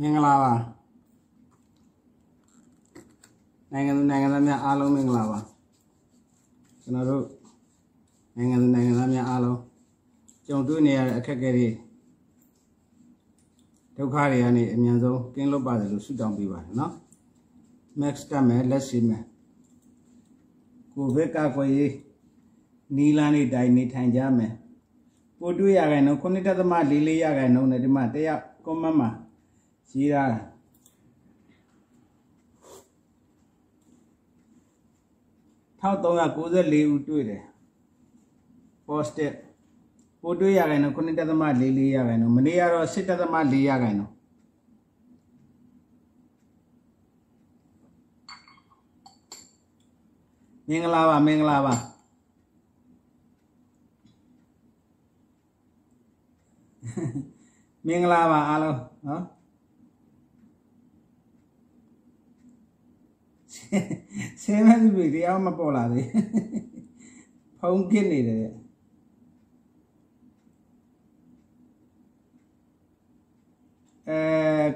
မင်္ဂလာပါနိုင်ငံသူနိုင်ငံသားများအားလုံးမင်္ဂလာပါကျွန်တော်တို့နိုင်ငံသူနိုင်ငံသားများအားလုံးကြုံတွေ့နေရတဲ့အခက်အခဲတွေဒုက္ခတွေကနေအမြန်ဆုံးကင်းလွတ်ပါစေလို့ဆုတောင်းပေးပါတယ်နော် max တက်မယ်လက်ရှိမယ်ကိုဗစ်ကကွယ်ရေးနီလန်းလေးတိုင်းနေထိုင်ကြမယ်ပို့တွေ့ရခိုင်နော်9.44ရခိုင်နော်နဲ့ဒီမှာတရား comment မှာ ရေးတာ1394ဦးတွေ့တယ် positive ပို့တွေ့ရခိုင်နော်9.44ရခိုင်နော်မနေ့ကတော့10.4ရခိုင်နော်မင်္ဂလာပါမင်္ဂလာပါမင်္ဂလာပါအားလုံးနော် ဆဲမဲ့သူတွေတရားမပေါ်လာသေးဖုံးကစ်နေတယ်အဲ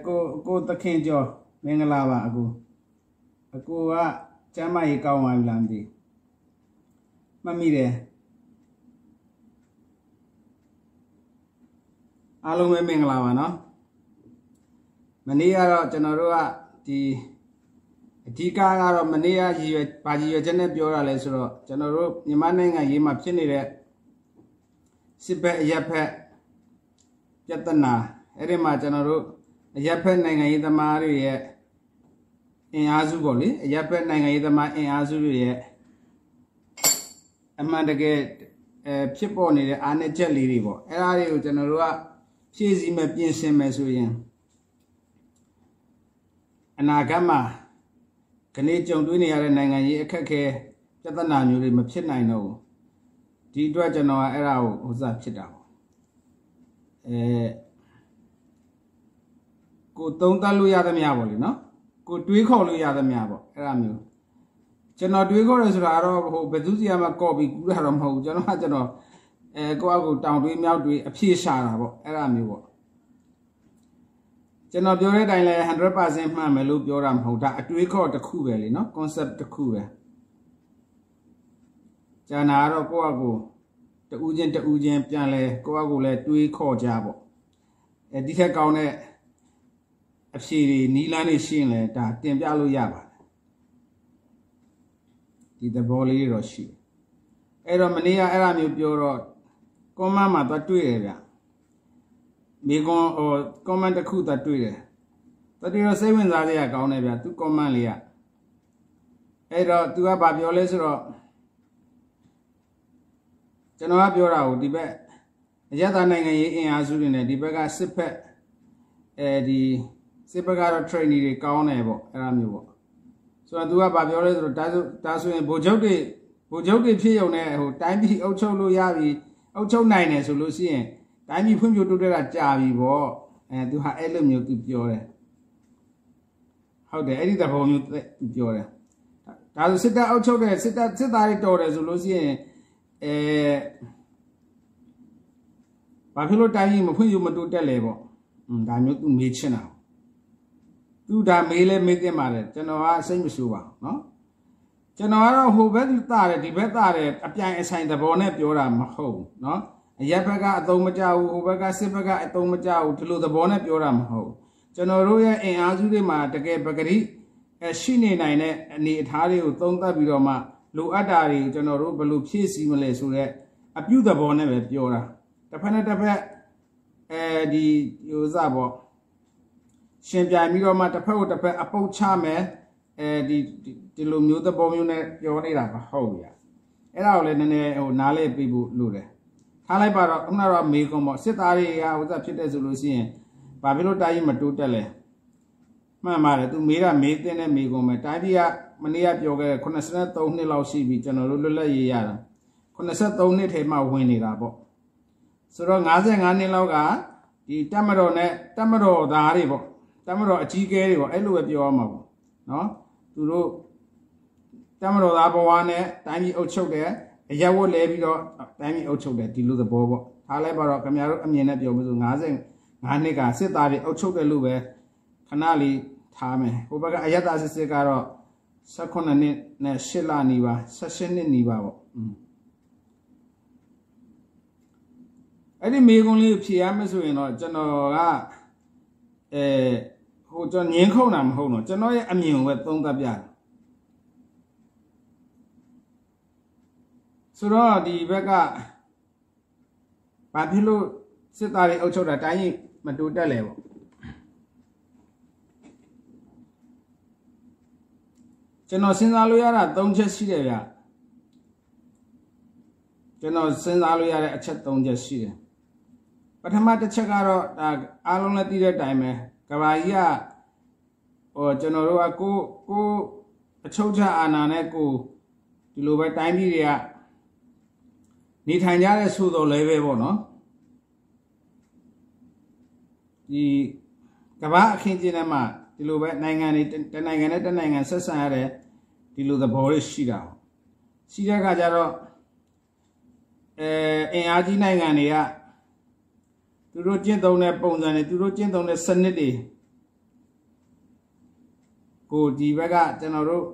ကိုကိုသခင်ကျော်မင်္ဂလာပါအကိုအကိုကကျမ်းမကြီးကောင်းပါပြီလားမသိမှတ်မိတယ်အားလုံးပဲမင်္ဂလာပါနော်မနေ့ကတော့ကျွန်တော်တို့ကဒီ ဓိကကတော့မနေ့ကရည်ရွယ်ဘာရည်ရွယ်ချက်နဲ့ပြောတာလဲဆိုတော့ကျွန်တော်တို့မြန်မာနိုင်ငံရေးမှာဖြစ်နေတဲ့စစ်ဘက်အရက်ဖက်ပြဿနာအဲ့ဒီမှာကျွန်တော်တို့အရက်ဖက်နိုင်ငံရေးသမားတွေရဲ့အင်အားစုပေါ့လေအရက်ဖက်နိုင်ငံရေးသမားအင်အားစုတွေရဲ့အမှန်တကယ်အဲဖြစ်ပေါ်နေတဲ့အားနည်းချက်လေးတွေပေါ့အဲ့ဒါတွေကိုကျွန်တော်တို့ကဖြည့်ဆည်းမဲ့ပြင်ဆင်မဲ့ဆိုရင်အနာဂတ်မှာ ခဏကြုံတွေ့နေရတဲ့နိုင်ငံရေးအခက်အခဲပြဿနာမျိုးတွေမဖြစ်နိုင်တော့ဘူးဒီအတွက်ကျွန်တော်ကအဲ့ဒါကိုဥစားဖြစ်တာပေါ့အဲကိုသုံးသပ်လို့ရသမျှပေါ့လေနော်ကိုတွေးခေါ်လို့ရသမျှပေါ့အဲ့ဒါမျိုးကျွန်တော်တွေးခေါ်ရဆိုတာကတော့ဟိုဘယ်သူစီကမှကော့ပြီးကူးတာတော့မဟုတ်ဘူးကျွန်တော်ကကျွန်တော်အဲကိုယ့်အကူတောင်တွေးမြောက်တွေးအဖြေရှာတာပေါ့အဲ့ဒါမျိုးပေါ့ ကျွန်တော်ပြောတဲ့အတိုင်းလဲ100%မှန်မယ်လို့ပြောတာမဟုတ်တာအတွေးခေါ်တစ်ခုပဲလေနော် concept တစ်ခုပဲကျန်တာကတော့ကိုယ့်အကိုတူးချင်းတူးချင်းပြန်လဲကိုယ့်အကိုလည်းတွေးခေါ်ကြပေါ့အဲဒီထက်ကောင်းတဲ့အဖြေတွေနီးလန်းတွေရှင်းလဲဒါတင်ပြလို့ရပါတယ်ဒီသဘောလေးတော့ရှိတယ်အဲ့တော့မနေ့ကအဲ့လိုမျိုးပြောတော့ comment မှာသွားတွေ့တယ်ဗျ မိကွန်ဟို comment တစ်ခုသွားတွေ့တယ်တတိယစိတ်ဝင်စားစရာကောင်းတယ်ဗျသူ comment လေးကအဲ့တော့ तू ကဘာပြောလဲဆိုတော့ကျွန်တော်ကပြောတာကိုဒီဘက်အရသာနိုင်ငံရေးအင်အားစုတွေနဲ့ဒီဘက်ကစစ်ဖက်အဲဒီစစ်ဘက်ကတော့ training တွေကောင်းတယ်ပေါ့အဲ့လိုမျိုးပေါ့ဆိုတော့ तू ကဘာပြောလဲဆိုတော့ဒါဆိုဒါဆိုရင်ဗိုလ်ချုပ်တွေဗိုလ်ချုပ်တွေဖြစ်ရုံနဲ့ဟိုတိုင်းပြည်အုပ်ချုပ်လို့ရပြီအုပ်ချုပ်နိုင်တယ်ဆိုလို့ရှိရင် တိုင်းပြည်ဖွံ့ဖြိုးတိုးတက်တာကြာပြီပေါ့အဲသူဟာအဲ့လိုမျိုးသူပြောတယ်ဟုတ်တယ်အဲ့ဒီသဘောမျိုးသူပြောတယ်ဒါဆိုစစ်တပ်အုပ်ချုပ်တဲ့စစ်တပ်စစ်သားတွေတော်တယ်ဆိုလို့ရှိရင်အဲဘာဖြစ်လို့တိုင်းပြည်မဖွံ့ဖြိုးမတိုးတက်လဲပေါ့อืมဒါမျိုးသူမေးချင်တာသူဒါမေးလဲမေးတင်ပါတယ်ကျွန်တော်ကစိတ်မဆိုးပါเนาะကျွန်တော်ကတော့ဟိုဘက်သူတာတယ်ဒီဘက်တာတယ်အပြိုင်အဆိုင်သဘောနဲ့ပြောတာမဟုတ်ဘူးเนาะ အရက်ဘက်ကအသုံးမကျဘူးဟိုဘက်ကစစ်ဘက်ကအသုံးမကျဘူးဒီလိုသဘောနဲ့ပြောတာမဟုတ်ကျွန်တော်တို့ရဲ့အင်အားစုတွေမှာတကယ်ပဂရိအရှိနေနိုင်တဲ့အနေအထားတွေကိုသုံးသပ်ပြီးတော့မှလိုအပ်တာတွေကျွန်တော်တို့ဘယ်လိုဖြည့်ဆည်းမလဲဆိုတော့အပြုသဘောနဲ့ပဲပြောတာတစ်ဖက်နဲ့တစ်ဖက်အဲဒီဟိုစပေါ့ရှင်ပြိုင်ပြီးတော့မှတစ်ဖက်ကိုတစ်ဖက်အပုတ်ချမယ်အဲဒီဒီလိုမျိုးသဘောမျိုးနဲ့ပြောနေတာမဟုတ်ဘူးအဲ့ဒါကိုလည်းနည်းနည်းဟိုနားလဲပြီးဖို့လိုတယ် ထားလိုက်ပါတော့ခုနကတော့မေကွန်ပေါ့စစ်သားတွေကဟိုစဖြစ်တဲ့ဆိုလို့ရှိရင်ဘာဖြစ်လို့တာကြီးမတိုးတက်လဲမှန်ပါတယ်သူမေးတာမေးတဲ့နဲ့မေကွန်ပဲတာကြီးကမနေ့ကပြောခဲ့83နှစ်လောက်ရှိပြီကျွန်တော်တို့လွတ်လပ်ရေးရတာ83နှစ်ထဲမှာဝင်နေတာပေါ့ဆိုတော့55နှစ်လောက်ကဒီတက်မတော်နဲ့တက်မတော်သားတွေပေါ့တက်မတော်အကြီးကဲတွေပေါ့အဲ့လိုပဲပြောရမှာပေါ့နော်သူတို့တက်မတော်သားဘဝနဲ့တိုင်းပြည်အုပ်ချုပ်တယ် အရက်ဝတ်လဲပြီးတော့တိုင်းပြည်အုပ်ချုပ်တယ်ဒီလိုသဘောပေါ့ထားလိုက်ပါတော့ခင်ဗျားတို့အမြင်နဲ့ပြောလို့ဆို55နှစ်ကစစ်သားတွေအုပ်ချုပ်တယ်လို့ပဲခဏလေးထားမယ်ဟိုဘက်ကအယတ္တစစ်စစ်ကတော့18နှစ်နဲ့8လနီးပါ16နှစ်နီးပါပေါ့อืมအဲ့ဒီမေကွန်လေးဖြေရမယ်ဆိုရင်တော့ကျွန်တော်ကအဲဟိုကျွန်တော်ငင်းခုန်တာမဟုတ်တော့ကျွန်တော်ရဲ့အမြင်ကိုပဲသုံးသပ်ပြတယ် ဆိုတော့ဒီဘက်ကဘာဖြစ်လို့စစ်သားတွေအုပ်ချုပ်တာတိုင်းရင်မတူတက်လဲပေါ့ကျွန်တော်စဉ်းစားလို့ရတာ၃ချက်ရှိတယ်ဗျကျွန်တော်စဉ်းစားလို့ရတဲ့အချက်၃ချက်ရှိတယ်ပထမတစ်ချက်ကတော့ဒါအားလုံးလည်းသိတဲ့အတိုင်းပဲကဘာကြီးကဟိုကျွန်တော်တို့ကကိုကိုအချုပ်ချအာဏာနဲ့ကိုဒီလိုပဲတိုင်းပြည်တွေက နေထိုင်ကြတဲ့ဆိုတော်လည်းပဲပေါ့နော်ဒီကမ္ဘာအခင်းကျင်းထဲမှာဒီလိုပဲနိုင်ငံတွေတနိုင်ငံနဲ့တနိုင်ငံဆက်ဆံရတဲ့ဒီလိုသဘောတွေရှိတာရှိတဲ့အခါကျတော့အဲအင်အားကြီးနိုင်ငံတွေကသူတို့ကျင့်သုံးတဲ့ပုံစံတွေသူတို့ကျင့်သုံးတဲ့စနစ်တွေကိုဒီဘက်ကကျွန်တော်တို့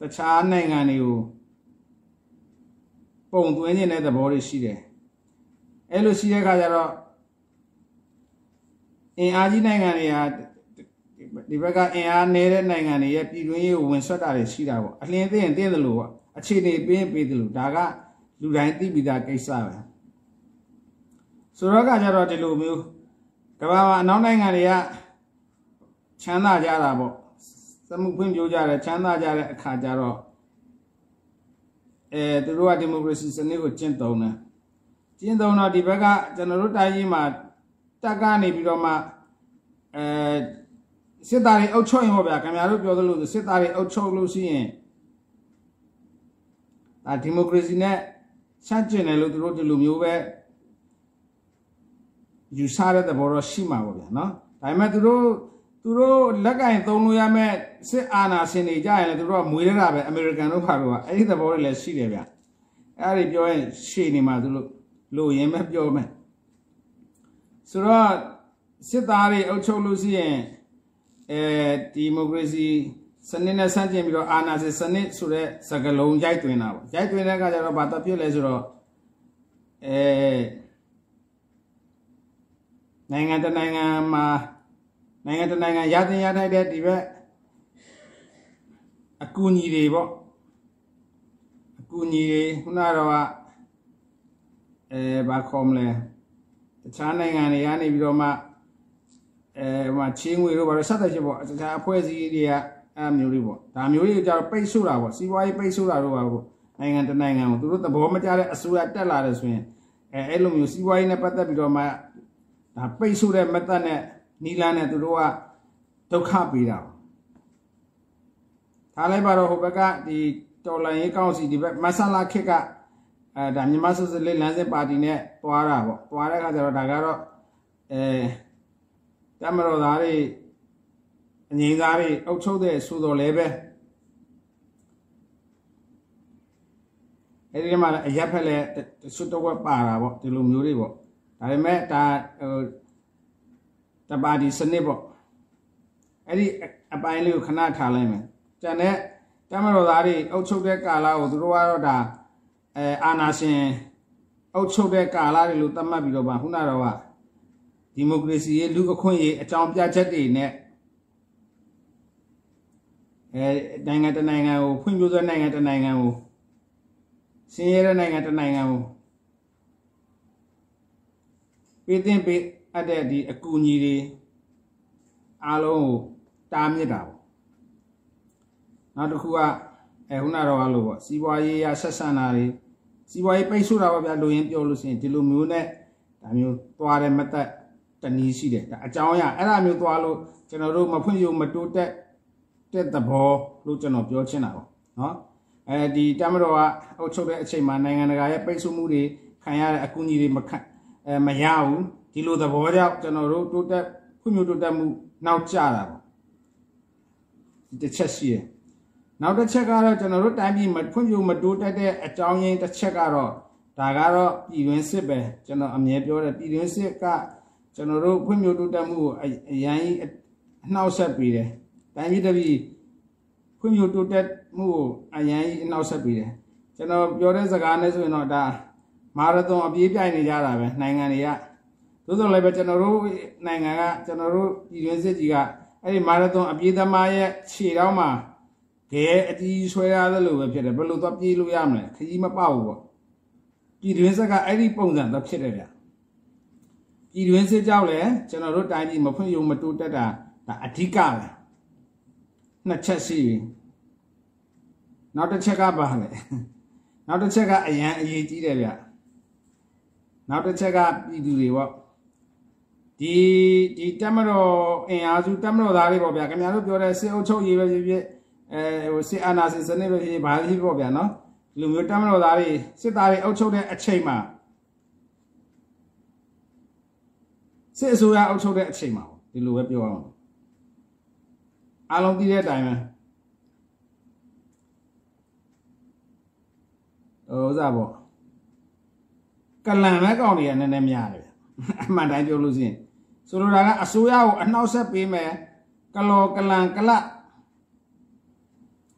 တခြားနိုင်ငံတွေကို ပုံသွင်းနေတဲ့သဘောတွေရှိတယ်အဲ့လိုရှိတဲ့အခါကျတော့အင်အားကြီးနိုင်ငံတွေကဒီဘက်ကအင်အားနည်းတဲ့နိုင်ငံတွေရဲ့ပြည်တွင်းရေးကိုဝင်ဆွတ်တာတွေရှိတာပေါ့အလင်းသိရင်သိတယ်လို့ပေါ့အခြေအနေပေးပေးတယ်လို့ဒါကလူတိုင်းသိပြီးသားကိစ္စပဲဆိုတော့ကကြတော့ဒီလိုမျိုးကမ္ဘာမှာအနောက်နိုင်ငံတွေကချမ်းသာကြတာပေါ့သမှုဖွံ့ဖြိုးကြတယ်ချမ်းသာကြတဲ့အခါကျတော့ အဲသူတို့ကဒီမိုကရေစီစနစ်ကိုကျင့်သုံးတယ်ကျင့်သုံးတော့ဒီဘက်ကကျွန်တော်တို့တိုင်းကြီးမှာတက်ကနေပြီးတော့မှအဲစစ်သားတွေအုပ်ချုပ်ရင်ဟောဗျာခင်ဗျားတို့ပြောသလိုစစ်သားတွေအုပ်ချုပ်လို့ရှိရင်ဒါဒီမိုကရေစီနဲ့ဆန့်ကျင်တယ်လို့သူတို့ဒီလိုမျိုးပဲယူဆတဲ့သဘောတော့ရှိမှာပေါ့ဗျာနော်ဒါပေမဲ့သူတို့ သူတို့လက်ကင်သုံးလို့ရမဲ့စစ်အာဏာရှင်တွေကြရင်လည်းသူတို့ကမွေးရတာပဲအမေရိကန်တို့ဖာတို့ကအဲ့ဒီသဘောတွေလည်းရှိတယ်ဗျအဲ့ဒီပြောရင်ရှေ့နေမှာသူတို့လို့ရင်ပဲပြောမယ်ဆိုတော့စစ်သားတွေအုပ်ချုပ်လို့ရှိရင်အဲဒီမိုကရေစီစနစ်နဲ့ဆန့်ကျင်ပြီးတော့အာဏာရှင်စနစ်ဆိုတဲ့စကားလုံးရိုက်တွင်တာပေါ့ရိုက်တွင်တဲ့အခါကျတော့ဘာတော့ဖြစ်လဲဆိုတော့အဲနိုင်ငံတနိုင်ငံမှာ နိုင်ငံတနိုင်ငံရသင်ရထိုက်တဲ့ဒီဘက်အကူအညီတွေပေါ့အကူအညီတွေခုနတော့ကအဲဘာခေါ်မလဲတခြားနိုင်ငံတွေကနေပြီးတော့မှအဲဟိုမှာချင်းငွေတို့ဘာလို့ဆက်သက်ဖြစ်ပေါ့တခြားအဖွဲ့အစည်းတွေကအဲမျိုးတွေပေါ့ဒါမျိုးတွေကြတော့ပိတ်ဆို့တာပေါ့စီးပွားရေးပိတ်ဆို့တာတို့ပါပေါ့နိုင်ငံတနိုင်ငံကိုသူတို့သဘောမကျတဲ့အစိုးရတက်လာတယ်ဆိုရင်အဲအဲ့လိုမျိုးစီးပွားရေးနဲ့ပတ်သက်ပြီးတော့မှဒါပိတ်ဆို့တဲ့ method နဲ့ နီလန်းနဲ့သူတို့ကဒုက္ခပေးတာထားလိုက်ပါတော့ဟိုဘက်ကဒီတော်လိုင်းရေးကောင်စီဒီဘက်မဆလာခစ်ကအဲဒါမြန်မာစစ်စစ်လေးလမ်းစဉ်ပါတီနဲ့တွားတာပေါ့တွားတဲ့အခါကျတော့ဒါကတော့အဲတမတော်သားတွေအငိမ့်သားတွေအုပ်ချုပ်တဲ့ဆိုတော်လဲပဲအဲ့ဒီမှာအရက်ဖက်လဲစွတ်တော့ပါတာပေါ့ဒီလိုမျိုးတွေပေါ့ဒါပေမဲ့ဒါဟို တပါတီစနစ်ပေါ့အဲ့ဒီအပိုင်းလေးကိုခဏထားလိုက်မယ်ကျန်တဲ့တမတော်သားတွေအုပ်ချုပ်တဲ့ကာလကိုသူတို့ကတော့ဒါအဲအာနာရှင်အုပ်ချုပ်တဲ့ကာလတွေလို့သတ်မှတ်ပြီးတော့ဗာခုနတော့ကဒီမိုကရေစီရဲ့လူအခွင့်အရေးအကြောင်းပြချက်တွေနဲ့အဲနိုင်ငံတနိုင်ငံကိုဖွံ့ဖြိုးသောနိုင်ငံတနိုင်ငံကိုဆင်းရဲတဲ့နိုင်ငံတနိုင်ငံကိုပေးတင်ပေး အပ်တဲ့ဒီအကူအညီတွေအားလုံးကိုတားမြစ်တာပေါ့နောက်တစ်ခုကအဲခုနတော့ကလို့ပေါ့စီးပွားရေးရဆက်ဆံတာတွေစီးပွားရေးပိတ်ဆို့တာပါဗျာလူရင်းပြောလို့ရှိရင်ဒီလိုမျိုးနဲ့ဒါမျိုးသွားတဲ့မသက်တနည်းရှိတယ်ဒါအကြောင်းအရာအဲ့ဒါမျိုးသွားလို့ကျွန်တော်တို့မဖွင့်ရမတိုးတက်တဲ့သဘောလို့ကျွန်တော်ပြောချင်တာပေါ့နော်အဲဒီတမတော်ကအုပ်ချုပ်တဲ့အချိန်မှာနိုင်ငံတကာရဲ့ပိတ်ဆို့မှုတွေခံရတဲ့အကူအညီတွေမခံအဲမရဘူး ဒီလိုသဘောကြောင့်ကျွန်တော်တို့တိုးတက်ဖွံ့ဖြိုးတိုးတက်မှုနောက်ကျတာပေါ့ဒီတစ်ချက်ရှိတယ်နောက်တစ်ချက်ကတော့ကျွန်တော်တို့တိုင်းပြည်မှာဖွံ့ဖြိုးမတိုးတက်တဲ့အကြောင်းရင်းတစ်ချက်ကတော့ဒါကတော့ပြည်တွင်းစစ်ပဲကျွန်တော်အမြဲပြောတယ်ပြည်တွင်းစစ်ကကျွန်တော်တို့ဖွံ့ဖြိုးတိုးတက်မှုကိုအရန်ကြီးအအနှောက်အယှက်ပေးတယ်တိုင်းပြည်တစ်ပြည်ဖွံ့ဖြိုးတိုးတက်မှုကိုအရန်ကြီးအနှောက်အယှက်ပေးတယ်ကျွန်တော်ပြောတဲ့စကားနဲ့ဆိုရင်တော့ဒါမာရသွန်အပြေးပြိုင်နေကြတာပဲနိုင်ငံတွေက သို့တော်လည်းပဲကျွန်တော်တို့နိုင်ငံကကျွန်တော်တို့ပြည်တွင်းစစ်ကြီးကအဲ့ဒီမာရသွန်အပြေးသမားရဲ့ခြေတောင်းမှာဂဲအတီးဆွဲရတယ်လို့ပဲဖြစ်တယ်ဘယ်လိုသွားပြေးလို့ရမလဲခကြီးမပေါ့ဘူးပေါ့ပြည်တွင်းစက်ကအဲ့ဒီပုံစံတော့ဖြစ်တယ်ဗျပြည်တွင်းစစ်ကြောက်လဲကျွန်တော်တို့တိုင်းပြည်မဖွံ့ဖြိုးမတိုးတက်တာဒါအဓိကပဲနှစ်ချက်ရှိပြီနောက်တစ်ချက်ကပါလေနောက်တစ်ချက်ကအရန်အရေးကြီးတယ်ဗျနောက်တစ်ချက်ကပြည်သူတွေပေါ့ ဒီဒီတက်မတော်အင်အားစုတက်မတော်သားတွေပေါ့ဗျာခင်ဗျားတို့ပြောတဲ့စစ်အုပ်ချုပ်ရေးပဲဖြစ်ဖြစ်အဲဟိုစစ်အာဏာရှင်စနစ်ပဲဖြစ်ဖြစ်ဘာဖြစ်ပေါ့ဗျာနော်ဒီလိုမျိုးတက်မတော်သားတွေစစ်သားတွေအုပ်ချုပ်တဲ့အချိန်မှာစစ်အစိုးရအုပ်ချုပ်တဲ့အချိန်မှာဒီလိုပဲပြောအောင်အားလုံးသိတဲ့အတိုင်းပဲဟိုဥစားပေါ့ကလန်မဲ့ကောင်တွေကနည်းနည်းများတယ်အမှန်တိုင်းပြောလို့ရှိရင် ဆိုလိုတာကအစိုးရကိုအနှောက်အယှက်ပေးမယ်ကလောကလန်ကလတ်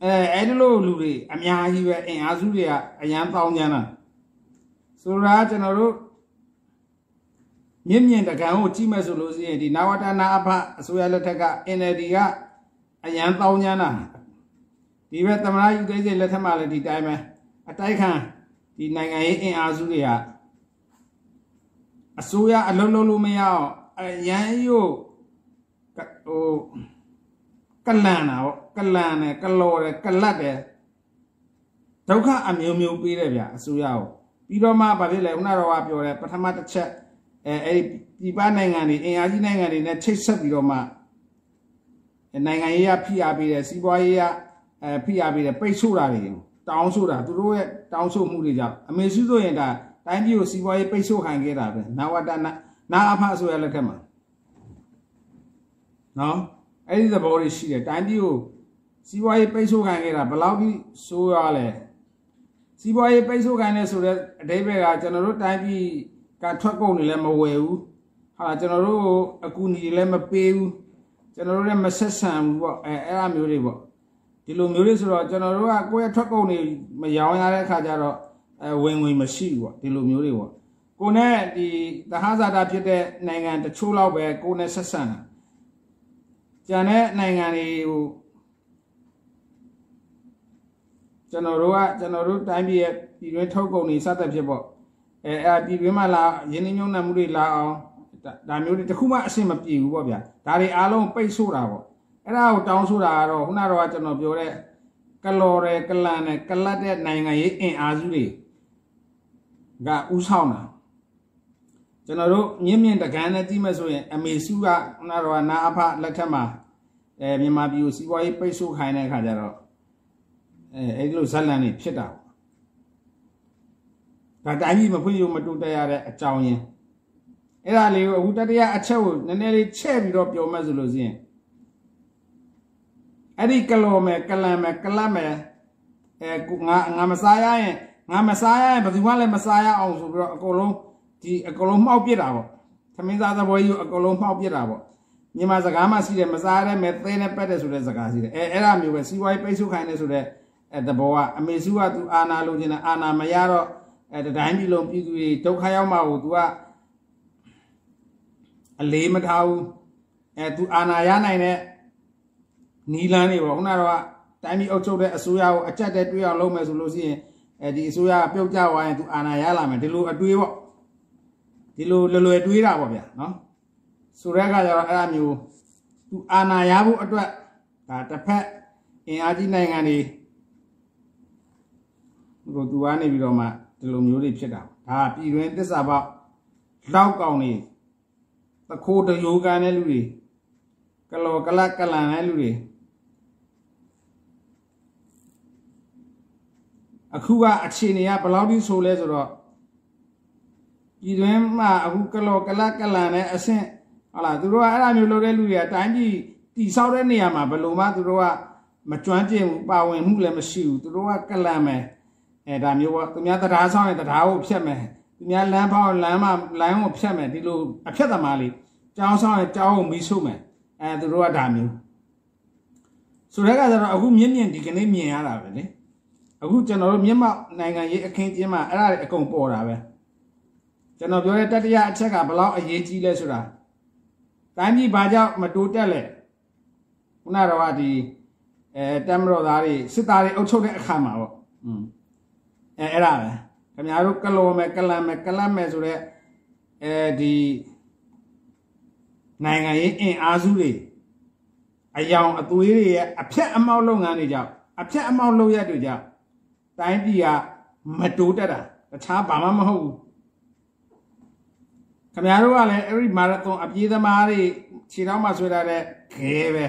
အဲအဲ့ဒီလိုလူတွေအများကြီးပဲအင်အားစုတွေကအရန်တောင်းကြတာဆိုလိုတာကကျွန်တော်တို့မြင့်မြင့်တကံကိုကြည့်မဲ့ဆိုလို့ရှိရင်ဒီနဝတနာအဖအစိုးရလက်ထက်က NLD ကအရန်တောင်းကြတာဒီဘက်သမရယူသိစိတ်လက်ထက်မှာလည်းဒီတိုင်းပဲအတိုက်ခံဒီနိုင်ငံရေးအင်အားစုတွေကအစိုးရအလုံးလုံးလို့မရအောင် အရန်ရုပ်ဟိုကလန်တာပေါ့ကလန်တယ်ကလော်တယ်ကလတ်တယ်ဒုက္ခအမျိုးမျိုးပေးတယ်ဗျအစိုးရကိုပြီးတော့မှဗာဖြစ်လဲခုနတော့ကပြောတယ်ပထမတစ်ချက်အဲအဲ့ဒီပြည်ပနိုင်ငံတွေအင်အားကြီးနိုင်ငံတွေနဲ့ချိတ်ဆက်ပြီးတော့မှနိုင်ငံရေးရဖိအားပေးတယ်စီးပွားရေးရအဲဖိအားပေးတယ်ပိတ်ဆို့တာတွေတောင်းဆိုတာသူတို့ရဲ့တောင်းဆိုမှုတွေကြောင့်အမေစုဆိုရင်ဒါတိုင်းပြည်ကိုစီးပွားရေးပိတ်ဆို့ခံခဲ့တာပဲနာဝတနာ နာအဖဆိုရလက်ထက်မှာနော်အဲ့ဒီသဘောတွေရှိတယ်တိုင်းပြည်ကိုစီးပွားရေးပိတ်ဆို့ခံခဲ့တာဘယ်လောက်ထိဆိုးရလဲစီးပွားရေးပိတ်ဆို့ခံနေဆိုတဲ့အဓိပ္ပာယ်ကကျွန်တော်တို့တိုင်းပြည်ကထွက်ကုန်တွေလည်းမဝယ်ဘူးဟာကျွန်တော်တို့အကူအညီတွေလည်းမပေးဘူးကျွန်တော်တို့လည်းမဆက်ဆံဘူးပေါ့အဲအဲ့အမျိုးတွေပေါ့ဒီလိုမျိုးတွေဆိုတော့ကျွန်တော်တို့ကကိုယ့်ရဲ့ထွက်ကုန်တွေမရောင်းရတဲ့အခါကျတော့အဲဝင်ဝင်မရှိဘူးပေါ့ဒီလိုမျိုးတွေပေါ့ ကိုနဲ့ဒီသဟဇာတာဖြစ်တဲ့နိုင်ငံတချို့လောက်ပဲကိုနဲ့ဆက်ဆံတာကျန်တဲ့နိုင်ငံတွေကိုကျွန်တော်တို့ကကျွန်တော်တို့တိုင်းပြည်ရဲ့ပြည်တွင်းထုတ်ကုန်တွေစသဖြင့်ပေါ့အဲအဲပြည်တွင်းမှာလာရင်းနှီးမြှုပ်နှံမှုတွေလာအောင်ဒါမျိုးတွေတခုမှအဆင်မပြေဘူးပေါ့ဗျာဒါတွေအားလုံးပိတ်ဆို့တာပေါ့အဲ့ဒါကိုတောင်းဆိုတာကတော့ခုနကတော့ကျွန်တော်ပြောတဲ့ကလော်ရယ်ကလန်နဲ့ကလတ်တဲ့နိုင်ငံရေးအင်အားစုတွေကဥဆောင်တာ ကျွန်တော်တို့မြင့်မြင့်တကန်းနဲ့တိမဲ့ဆိုရင်အမေစုကခုနကတော့နာအဖလက်ထက်မှာအဲမြန်မာပြည်ကိုစီးပွားရေးပိတ်ဆို့ခိုင်းတဲ့အခါကျတော့အဲအဲ့ဒီလိုဇက်လန်တွေဖြစ်တာဒါတိုင်းပြည်မဖွင့်ရမတိုးတက်ရတဲ့အကြောင်းရင်းအဲ့ဒါလေးကိုအခုတတိယအချက်ကိုနည်းနည်းလေးချဲ့ပြီးတော့ပြောမှဆိုလို့ရှိရင်အဲ့ဒီကလော်မယ်ကလန်မယ်ကလတ်မယ်အဲငါငါမစားရရင်ငါမစားရရင်ဘယ်သူမှလည်းမစားရအောင်ဆိုပြီးတော့အကုန်လုံး ဒီအကုန်လုံးမှောက်ပစ်တာပေါ့သမင်းသားသဘောကြီးကိုအကုန်လုံးမှောက်ပစ်တာပေါ့မြန်မာစကားမှရှိတယ်မစားရတဲ့မဲ့သဲနဲ့ပက်တယ်ဆိုတဲ့စကားရှိတယ်အဲအဲ့ဒါမျိုးပဲစီးပွားရေးပိတ်ဆို့ခိုင်းတယ်ဆိုတဲ့အဲတဘောကအမေစုကသူအာနာလိုချင်တယ်အာနာမရတော့အဲတိုင်းပြည်လုံးပြည်သူတွေဒုက္ခရောက်မှာကိုသူကအလေးမထားဘူးအဲသူအာနာရနိုင်တဲ့နီလန်းတွေပေါ့ခုနကတော့တိုင်းပြည်အုပ်ချုပ်တဲ့အစိုးရကိုအကြက်တဲ့တွေးအောင်လုပ်မယ်ဆိုလို့ရှိရင်အဲဒီအစိုးရပြုတ်ကျသွားရင်သူအာဏာရလာမယ်ဒီလိုအတွေးပေါ့ ဒီလိုလွယ်လွယ်တွေးတာပေါ့ဗျာနော်ဆိုတဲ့အခါကျတော့အဲ့အမျိုးသူအာဏာရဖို့အတွက်ဒါတစ်ဖက်အင်အားကြီးနိုင်ငံတွေဟိုသူကနေပြီးတော့မှဒီလိုမျိုးတွေဖြစ်တာဒါပြည်တွင်းတစ္ဆာပေါက်လောက်ကောင်နေတခိုးတရိုးကန်တဲ့လူတွေကလောကလကလန်တဲ့လူတွေအခုကအခြေအနေကဘယ်လောက်ထိဆိုလဲဆိုတော့ ပြည်တွင်းမှာအခုကလောကလကလန်တဲ့အဆင့်ဟုတ်လားသူတို့ကအဲ့အမျိုးလုပ်တဲ့လူတွေကတိုင်းပြည်တိဆောက်တဲ့နေရာမှာဘယ်လိုမှသူတို့ကမကျွမ်းကျင်ဘူးပါဝင်မှုလည်းမရှိဘူးသူတို့ကကလန်မယ်အဲဒါမျိုးပေါ့သူများတရားဆောင်ရင်တရားကိုဖြတ်မယ်သူများလမ်းဖောက်လမ်းမှာလမ်းကိုဖြတ်မယ်ဒီလိုအဖြတ်သမားလေးကြောင်းဆောင်ရင်ကြောင်းကိုမီးဆုပ်မယ်အဲသူတို့ကဒါမျိုးဆိုတဲ့ကကျတော့အခုမြင့်မြင့်ဒီကနေ့မြင်ရတာပဲလေအခုကျွန်တော်တို့မြင့်မောက်နိုင်ငံရေးအခင်းကျင်းမှာအဲ့ဒါတွေအကုန်ပေါ်တာပဲ ကျွန်တော်ပြောတဲ့တတိယအချက်ကဘလောက်အရေးကြီးလဲဆိုတာတိုင်းပြည်ဘာကြောင့်မတိုးတက်လဲခုနတော့ဒီအဲတမ်မတော်သားတွေစစ်သားတွေအုပ်ချုပ်တဲ့အခါမှာပေါ့อืมအဲအဲ့ဒါပဲခင်ဗျားတို့ကလော်မယ်ကလန်မယ်ကလန်မယ်ဆိုတော့အဲဒီနိုင်ငံရေးအင်အားစုတွေအယောင်အသွေးတွေရဲ့အဖြတ်အမောက်လုပ်ငန်းတွေကြောင့်အဖြတ်အမောက်လုပ်ရက်တွေကြောင့်တိုင်းပြည်ကမတိုးတက်တာတခြားဘာမှမဟုတ်ဘူး ခင်ဗျားတို့ကလည်းအဲ့ဒီမာရသွန်အပြေးသမားတွေခြေထောက်မှာဆွဲထားတဲ့ခဲပဲ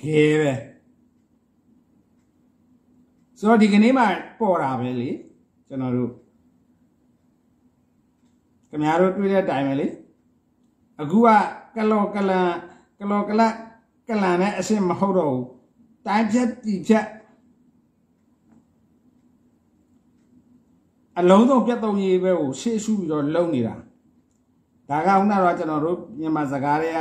ခဲပဲဆိုတော့ဒီကနေ့မှပေါ်တာပဲလေကျွန်တော်တို့ခင်ဗျားတို့တွေ့တဲ့အတိုင်းပဲလေအခုကကလောကလန်ကလောကလကလန်နဲ့အစ်မဟုတ်တော့ဘူးတိုင်းဖြတ်ပြည်ဖြတ် အလုံးစုံပြတ်သုံးရေးပဲကိုရှေ့ရှုပြီးတော့လုံနေတာဒါကခုနကတော့ကျွန်တော်တို့မြန်မာစကားတွေက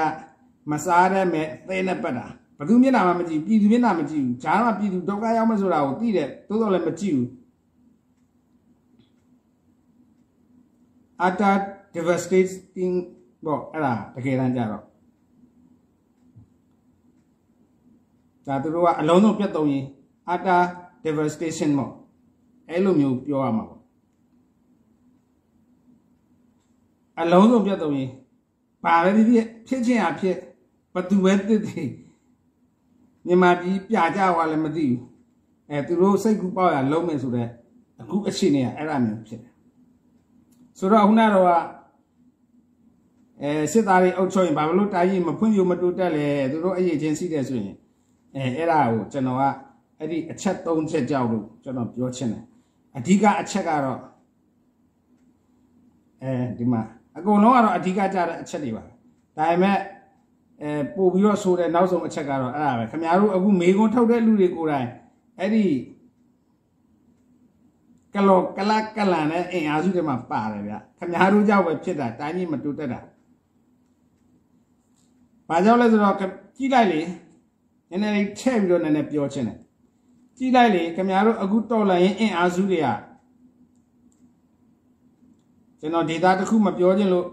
မစားတဲ့မဲ့သိနဲ့ပတ်တာဘသူမျက်နှာမှမကြည့်ပြည်သူမျက်နှာမကြည့်ဘူးဂျားမှာပြည်သူဒုက္ခရောက်မှဆိုတာကိုသိတယ်သို့တော်လည်းမကြည့်ဘူး utter devastating ပေါ့အဲ့ဒါတကယ်တမ်းကြတော့ဒါသူတို့ကအလုံးစုံပြတ်သုံးရင် utter devastation ပေါ့အဲ့လိုမျိုးပြောရမှာပေါ့ အလုံးစုံပြတ်သုံးရင်ဘာပဲဖြစ်ဖြစ်ဖြစ်ချင်းအဖြစ်ဘသူပဲတစ်သိမြန်မာပြည်ပြကြွားလည်းမသိဘူးအဲသူတို့စိတ်ကူးပေါက်ရလုံးမယ်ဆိုတော့အခုအခြေအနေကအဲ့ဒါမျိုးဖြစ်တယ်ဆိုတော့ခုနကတော့အဲစစ်သားတွေအုပ်ချုပ်ရင်ဘာလို့တာကြီးမဖွင့်ပြမတိုးတက်လဲသူတို့အရေးချင်းစီးတယ်ဆိုရင်အဲအဲ့ဒါကိုကျွန်တော်ကအဲ့ဒီအချက်၃ချက်ကြောက်လို့ကျွန်တော်ပြောချင်တယ်အဓိကအချက်ကတော့အဲဒီမှာ အကုန်လုံးကတော့အဓိကကြတဲ့အချက်တွေပါဒါပေမဲ့အဲပို့ပြီးတော့ဆိုတဲ့နောက်ဆုံးအချက်ကတော့အဲ့ဒါပဲခင်ဗျားတို့အခုမေကွန်းထုတ်တဲ့လူတွေကိုယ်တိုင်အဲ့ဒီကလောကလကလန်နဲ့အင်အားစုတွေမှာပါတယ်ဗျခင်ဗျားတို့ကြောက်ပဲဖြစ်တာတိုင်းကြီးမတူတက်တာဘာကြောင့်လဲဆိုတော့ကြည့်လိုက်လေနည်းနည်းလေးထည့်ပြီးတော့နည်းနည်းပြောချင်တယ်ကြည့်လိုက်လေခင်ဗျားတို့အခုတော်လန်ရင်အင်အားစုတွေက ကျွန်တော်ဒေတာတစ်ခုမပြောချင်လို့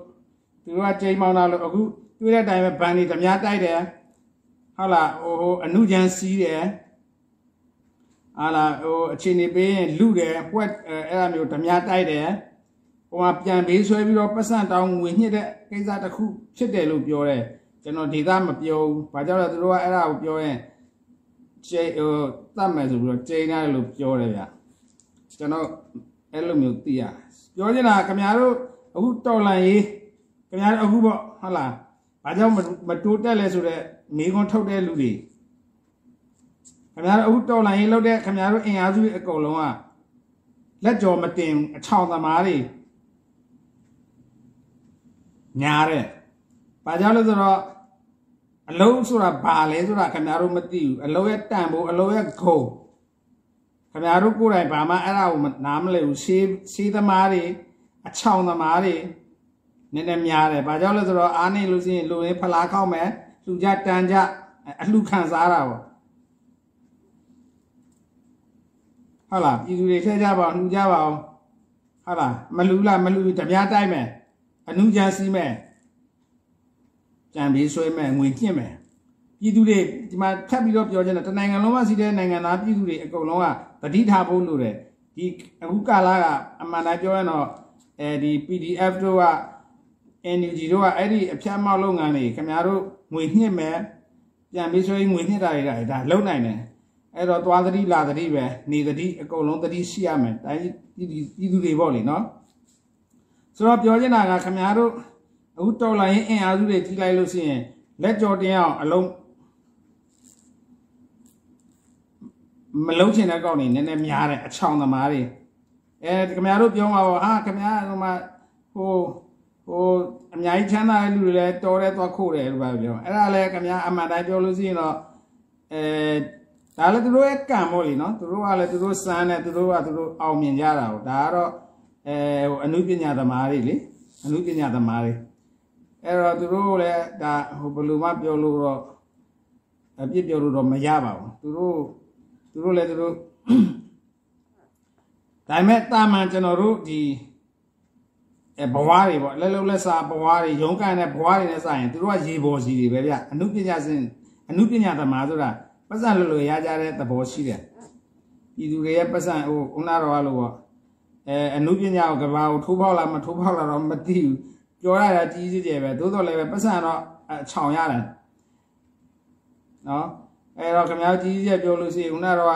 သူတို့ကချိန်မောင်းတာလို့အခုတွေ့တဲ့အတိုင်းပဲဘန်တွေဓမြတိုက်တယ်ဟုတ်လားဟိုဟိုအနုချမ်းစီးတယ်ဟာလာဟိုအချိန်နေပေးရင်လူတယ်ပွက်အဲ့ဒါမျိုးဓမြတိုက်တယ်ဟိုမှာပြန်ပေးဆွဲပြီးတော့ပတ်စံတောင်းငွေညှစ်တဲ့ကိစ္စတစ်ခုဖြစ်တယ်လို့ပြောတယ်ကျွန်တော်ဒေသမပြောဘူးဘာကြောင့်လဲသူတို့ကအဲ့ဒါကိုပြောရင်ကျိဟိုတတ်မယ်ဆိုပြီးတော့ကျိန်းရတယ်လို့ပြောတယ်ဗျကျွန်တော်အဲ့လိုမျိုးသိရ ပြောချင်တာခင်ဗျားတို့အခုတော်လန်ရေးခင်ဗျားတို့အခုပေါ့ဟုတ်လားဘာကြောင့်မတိုးတက်လဲဆိုတော့မိခွန်းထုတ်တဲ့လူတွေခင်ဗျားတို့အခုတော်လန်ရေးလုပ်တဲ့ခင်ဗျားတို့အင်အားစုအကုန်လုံးကလက်ကြော်မတင်အချောင်သမားတွေညားတဲ့ဘာကြောင့်လဲဆိုတော့အလုံးဆိုတာဘာလဲဆိုတာခင်ဗျားတို့မသိဘူးအလုံးရဲ့တန်ဖို့အလုံးရဲ့ဂုံ ခင်ဗျားတို့ကိုယ်တိုင်ဘာမှအဲ့ဒါကိုနားမလည်ဘူးရှေးရှေးသမားတွေအချောင်သမားတွေနည်းနည်းများတယ်ဘာကြောင့်လဲဆိုတော့အားနေလို့ရှိရင်လူရင်းဖလားခောက်မယ်လူကြတန်ကြအလှခံစားတာပေါ့ဟုတ်လားပြည်သူတွေထဲကြပါအောင်လှူကြပါအောင်ဟုတ်လားမလူလားမလူဓမြတိုက်မယ်အနုကြစီးမယ်ကြံပြီးဆွဲမယ်ငွေညှစ်မယ် ပြည်သူတွေဒီမှာထပ်ပြီးတော့ပြောချင်တယ်တနိုင်ငံလုံးမှာရှိတဲ့နိုင်ငံသားပြည်သူတွေအကုန်လုံးကတတိထားဖို့လိုတယ်ဒီအခုကာလကအမှန်တိုင်းပြောရင်တော့အဲဒီ PDF တို့က NUG တို့ကအဲ့ဒီအဖြတ်မောက်လုပ်ငန်းတွေခင်ဗျားတို့ငွေညှစ်မယ်ပြန်ပြီးဆွဲငွေညှစ်တာတွေဒါလုံနိုင်တယ်အဲ့တော့သွားသတိလာသတိပဲနေသတိအကုန်လုံးသတိရှိရမယ်တိုင်းပြည်သူတွေပေါ့လေနော်ဆိုတော့ပြောချင်တာကခင်ဗျားတို့အခုတော်လာရင်အင်အားစုတွေကြီးလိုက်လို့ရှိရင်လက်ကြော်တင်အောင်အလုံး မလုံးချင်တဲ့ကောက်နေနည်းနည်းများတယ်အချောင်သမားတွေအဲခင်ဗျားတို့ပြောမှာပေါ့ဟာခင်ဗျားဟိုမှာဟိုဟိုအများကြီးချမ်းသာတဲ့လူတွေလည်းတော်တဲ့သွားခို့တယ်လို့ပြောအဲ့ဒါလည်းခင်ဗျားအမှန်တိုင်းပြောလို့ရှိရင်တော့အဲဒါလည်းသူတို့ရဲ့ကံပေါ့လေနော်သူတို့ကလည်းသူတို့စမ်းတယ်သူတို့ကသူတို့အောင်မြင်ကြတာဟုတ်ဒါကတော့အဲဟိုအနုပညာသမားတွေလေအနုပညာသမားတွေအဲ့တော့သူတို့လည်းဒါဟိုဘယ်လိုမှပြောလို့တော့အပြစ်ပြောလို့တော့မရပါဘူးသူတို့ သူတို့လည်းသူတို့ဒါပေမဲ့တာမန်ကျွန်တော်တို့ဒီအဲဘဝတွေပေါ့လက်လုံးလက်စားဘဝတွေရုံးကန်တဲ့ဘဝတွေနဲ့စရင်သူတို့ကရေပေါ်စီတွေပဲဗျအမှုပညာစဉ်အမှုပညာသမားဆိုတာပတ်စံလို့လို့ရကြတဲ့သဘောရှိတယ်ပြည်သူတွေရဲ့ပတ်စံဟိုဦးနာတော်ကလို့ပေါ့အဲအမှုပညာကိုကဘာကိုထိုးပေါက်လာမထိုးပေါက်လာတော့မသိဘူးပြောရတာကြီးကြီးကျယ်ပဲသို့တော်လည်းပဲပတ်စံတော့အချောင်ရတယ်နော် အဲ့တော့ခမ ्या ကြီးကြီးကျယ်ပြောလို့ရှိရင်ဦးနာတော်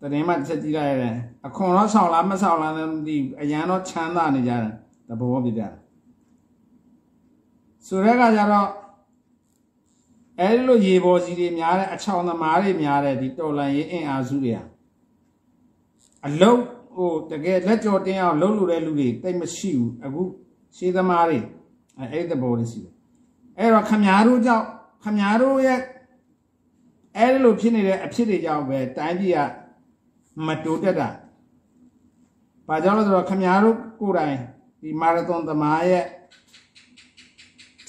ကတရင်မှတစ်ချက်ကြည့်လိုက်ရတယ်အခွန်တော့ဆောင်လားမဆောင်လားလည်းမသိဘူးအရန်တော့ချမ်းသာနေကြတယ်သဘောပြပြဆိုတဲ့ကကြတော့အဲဒီလိုရေပေါ်စီတွေများတဲ့အချောင်သမားတွေများတဲ့ဒီတော်လန်ရေးအင်အားစုတွေဟာအလုံးဟိုတကယ်လက်ကြော်တင်းအောင်လှုပ်လို့တဲ့လူတွေတိတ်မရှိဘူးအခုရှေးသမားတွေအဲအဲ့ဒီဘောတွေရှိတယ်အဲ့တော့ခမားတို့ကြောင့်ခမားတို့ရဲ့ အဲ့ဒီလိုဖြစ်နေတဲ့အဖြစ်တွေကြောင့်ပဲတိုင်းပြည်ကမတိုးတက်တာ။ဘာကြောင့်လဲဆိုတော့ခမားတို့ကိုယ်တိုင်ဒီမာရသွန်သမားရဲ့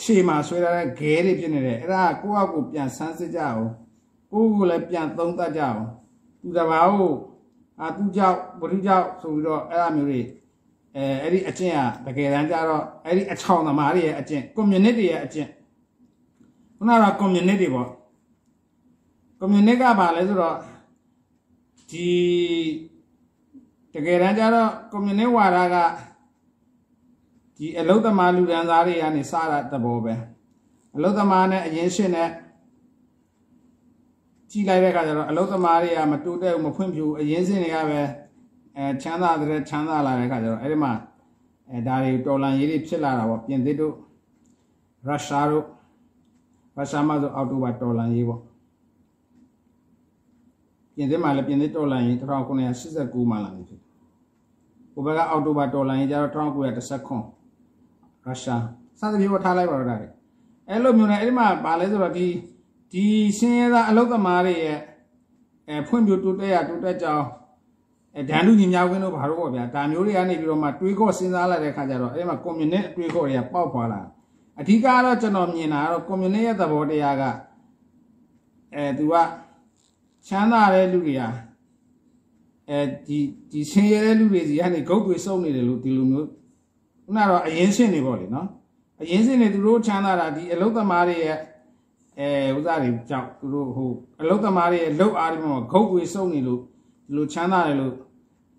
ခြေမှာဆွဲထားတဲ့ဂဲတွေဖြစ်နေတယ်အဲ့ဒါကိုယ့်အကူပြန်ဆန်းစစ်ကြအောင်ကိုယ့်ကိုယ်လည်းပြန်သုံးသပ်ကြအောင်သူတစ်ပါးကိုအာသူကြောက်ဘုရုကြောက်ဆိုပြီးတော့အဲ့အမျိုးတွေအဲအဲ့ဒီအကျင့်ကတကယ်တမ်းကျတော့အဲ့ဒီအချောင်သမားတွေရဲ့အကျင့် community ရဲ့အကျင့်ခုနက community ပေါ့ community ကဘာလဲဆိုတော့ဒီတကယ်တမ်းကျတော့ community ဝါဒကဒီအလုသမားလူဒန်းသားတွေကနေစတာတဘောပဲအလုသမားနဲ့အရင်ရှင်းနဲ့ကြည့်လိုက်တဲ့အခါကျတော့အလုသမားတွေကမတိုးတက်ဘူးမဖွံ့ဖြိုးအရင်စင်းတွေကပဲအဲချမ်းသာတဲ့ချမ်းသာလာတဲ့အခါကျတော့အဲ့ဒီမှာအဲဒါတွေတော်လန်ရေးတွေဖြစ်လာတာပေါ့ပြင်သစ်တို့ရုရှားတို့ရုရှားမှာဆိုအောက်တိုဘာတော်လန်ရေးပေါ့ ပြင်သစ်မှာလည်းပြင်သစ်တော်လန်ရေး1989မှာလာနေဖြစ်ဟိုဘက်ကအောက်တိုဘာတော်လန်ရေးကျတော့1919ရုရှားစသဖြင့်ထားလိုက်ပါတော့ဒါတွေအဲ့လိုမျိုးနဲ့အဲ့ဒီမှာဗာလဲဆိုတော့ဒီဒီစင်းရဲသားအလုသမားတွေရဲ့အဲဖွံ့ဖြိုးတိုးတက်ရတိုးတက်ကြောင်းအဲဒန်လူညီများဝင်းတို့ဘာလို့ပေါ့ဗျာဒါမျိုးတွေကနေပြီးတော့မှတွေးခေါ်စဉ်းစားလာတဲ့ခါကျတော့အဲ့ဒီမှာ community တွေးခေါ်တွေကပေါက်ဖွာလာအဓိကတော့ကျွန်တော်မြင်တာကတော့ community ရဲ့သဘောတရားကအဲသူက ချမ်းသာတဲ့လူတွေဟာအဲဒီဒီဆင်းရဲတဲ့လူတွေစီကနေဂုတ်တွေစုပ်နေတယ်လို့ဒီလိုမျိုးခုနကတော့အရင်ရှင်းနေပေါ့လေနော်အရင်ရှင်းနေသူတို့ချမ်းသာတာဒီအလုတ်သမားတွေရဲ့အဲဥစားတွေကြောင့်သူတို့ဟိုအလုတ်သမားတွေရဲ့လှုပ်အားတွေမှာဂုတ်တွေစုပ်နေလို့ဒီလိုချမ်းသာတယ်လို့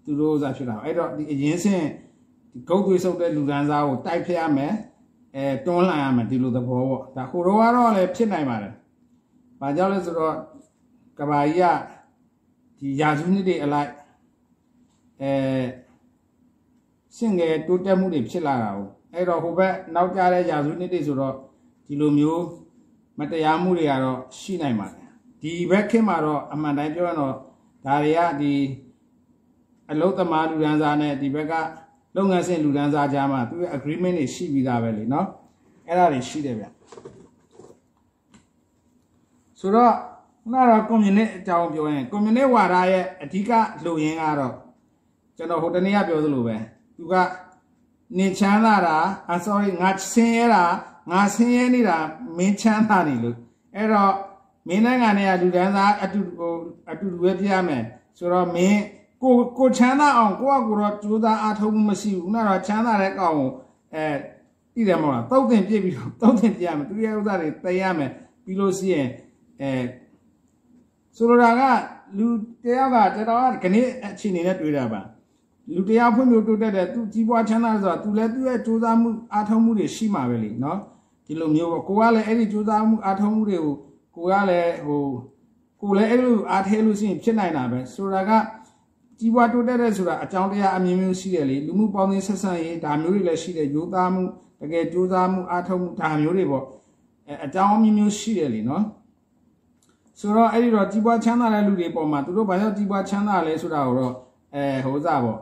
သူတို့ဥစားဖြစ်တာအဲ့တော့ဒီအရင်ရှင်းဒီဂုတ်တွေစုပ်တဲ့လူဒန်းစားကိုတိုက်ဖျက်ရမယ်အဲတွန်းလှန်ရမယ်ဒီလိုသဘောပေါ့ဒါဟိုတော့ကတော့လည်းဖြစ်နိုင်ပါတယ်ဘာကြောင့်လဲဆိုတော့ ကဘာကြီးကဒီယာစုနှစ်တွေအလိုက်အဲစင်ငယ်တိုးတက်မှုတွေဖြစ်လာတာ哦အဲ့တော့ဟိုဘက်နောက်ကြတဲ့ယာစုနှစ်တွေဆိုတော့ဒီလိုမျိုးမတရားမှုတွေကတော့ရှိနိုင်ပါတယ်ဒီဘက်ခင်မှာတော့အမှန်တိုင်းပြောရင်တော့ဒါတွေကဒီအလုသမားလူဒန်းစားနဲ့ဒီဘက်ကလုပ်ငန်းစဉ်လူဒန်းစားကြားမှာသူရဲ့ agreement တွေရှိပြီးသားပဲလေနော်အဲ့ဒါတွေရှိတယ်ဗျဆိုတော့ ခုနကတော့ community အကြောင်းပြောရင် community ဝါဒရဲ့အဓိကလူရင်းကတော့ကျွန်တော်ဟိုတနေ့ကပြောသလိုပဲသူကနေချမ်းသာတာ ah sorry ငါဆင်းရဲတာငါဆင်းရဲနေတာမင်းချမ်းသာနေလို့အဲ့တော့မင်းနိုင်ငံနဲ့လူဒန်းသားအတူဟိုအတူတူပဲပြရမယ်ဆိုတော့မင်းကိုကိုချမ်းသာအောင်ကိုကကိုတော့ကြိုးစားအားထုတ်မှုမရှိဘူးခုနကတော့ချမ်းသာတဲ့ကောင်ကိုအဲပြည်တယ်မဟုတ်လားတုတ်တင်ပြစ်ပြီးတော့တုတ်တင်ပြရမယ်သူရဲ့ဥစ္စာတွေသိရမယ်ပြီးလို့ရှိရင်အဲ ဆိုလိုတာကလူတယောက်ကကျွန်တော်ကခဏအခြေအနေနဲ့တွေ့တာပါလူတရားဖွံ့ဖြိုးတိုးတက်တဲ့သူကြီးပွားချမ်းသာဆိုတာသူလည်းသူ့ရဲ့စူးစမ်းမှုအားထုတ်မှုတွေရှိမှာပဲလေနော်ဒီလိုမျိုးပေါ့ကိုကလည်းအဲ့ဒီစူးစမ်းမှုအားထုတ်မှုတွေကိုကိုကလည်းဟိုကိုလည်းအဲ့လိုအားထဲလို့ရှိရင်ဖြစ်နိုင်တာပဲဆိုတာကကြီးပွားတိုးတက်တဲ့ဆိုတာအကြောင်းတရားအမျိုးမျိုးရှိတယ်လေလူမှုပေါင်းသင်းဆက်ဆံရေးဒါမျိုးတွေလည်းရှိတယ်ယူသားမှုတကယ်စူးစမ်းမှုအားထုတ်မှုဒါမျိုးတွေပေါ့အဲအကြောင်းအမျိုးမျိုးရှိတယ်လေနော် ဆိုတော့အဲ့ဒီတော့ကြီးပွားချမ်းသာတဲ့လူတွေပေါ်မှာသူတို့ဘာကြောင့်ကြီးပွားချမ်းသာလဲဆိုတာကိုတော့အဲဟိုစားပေါ့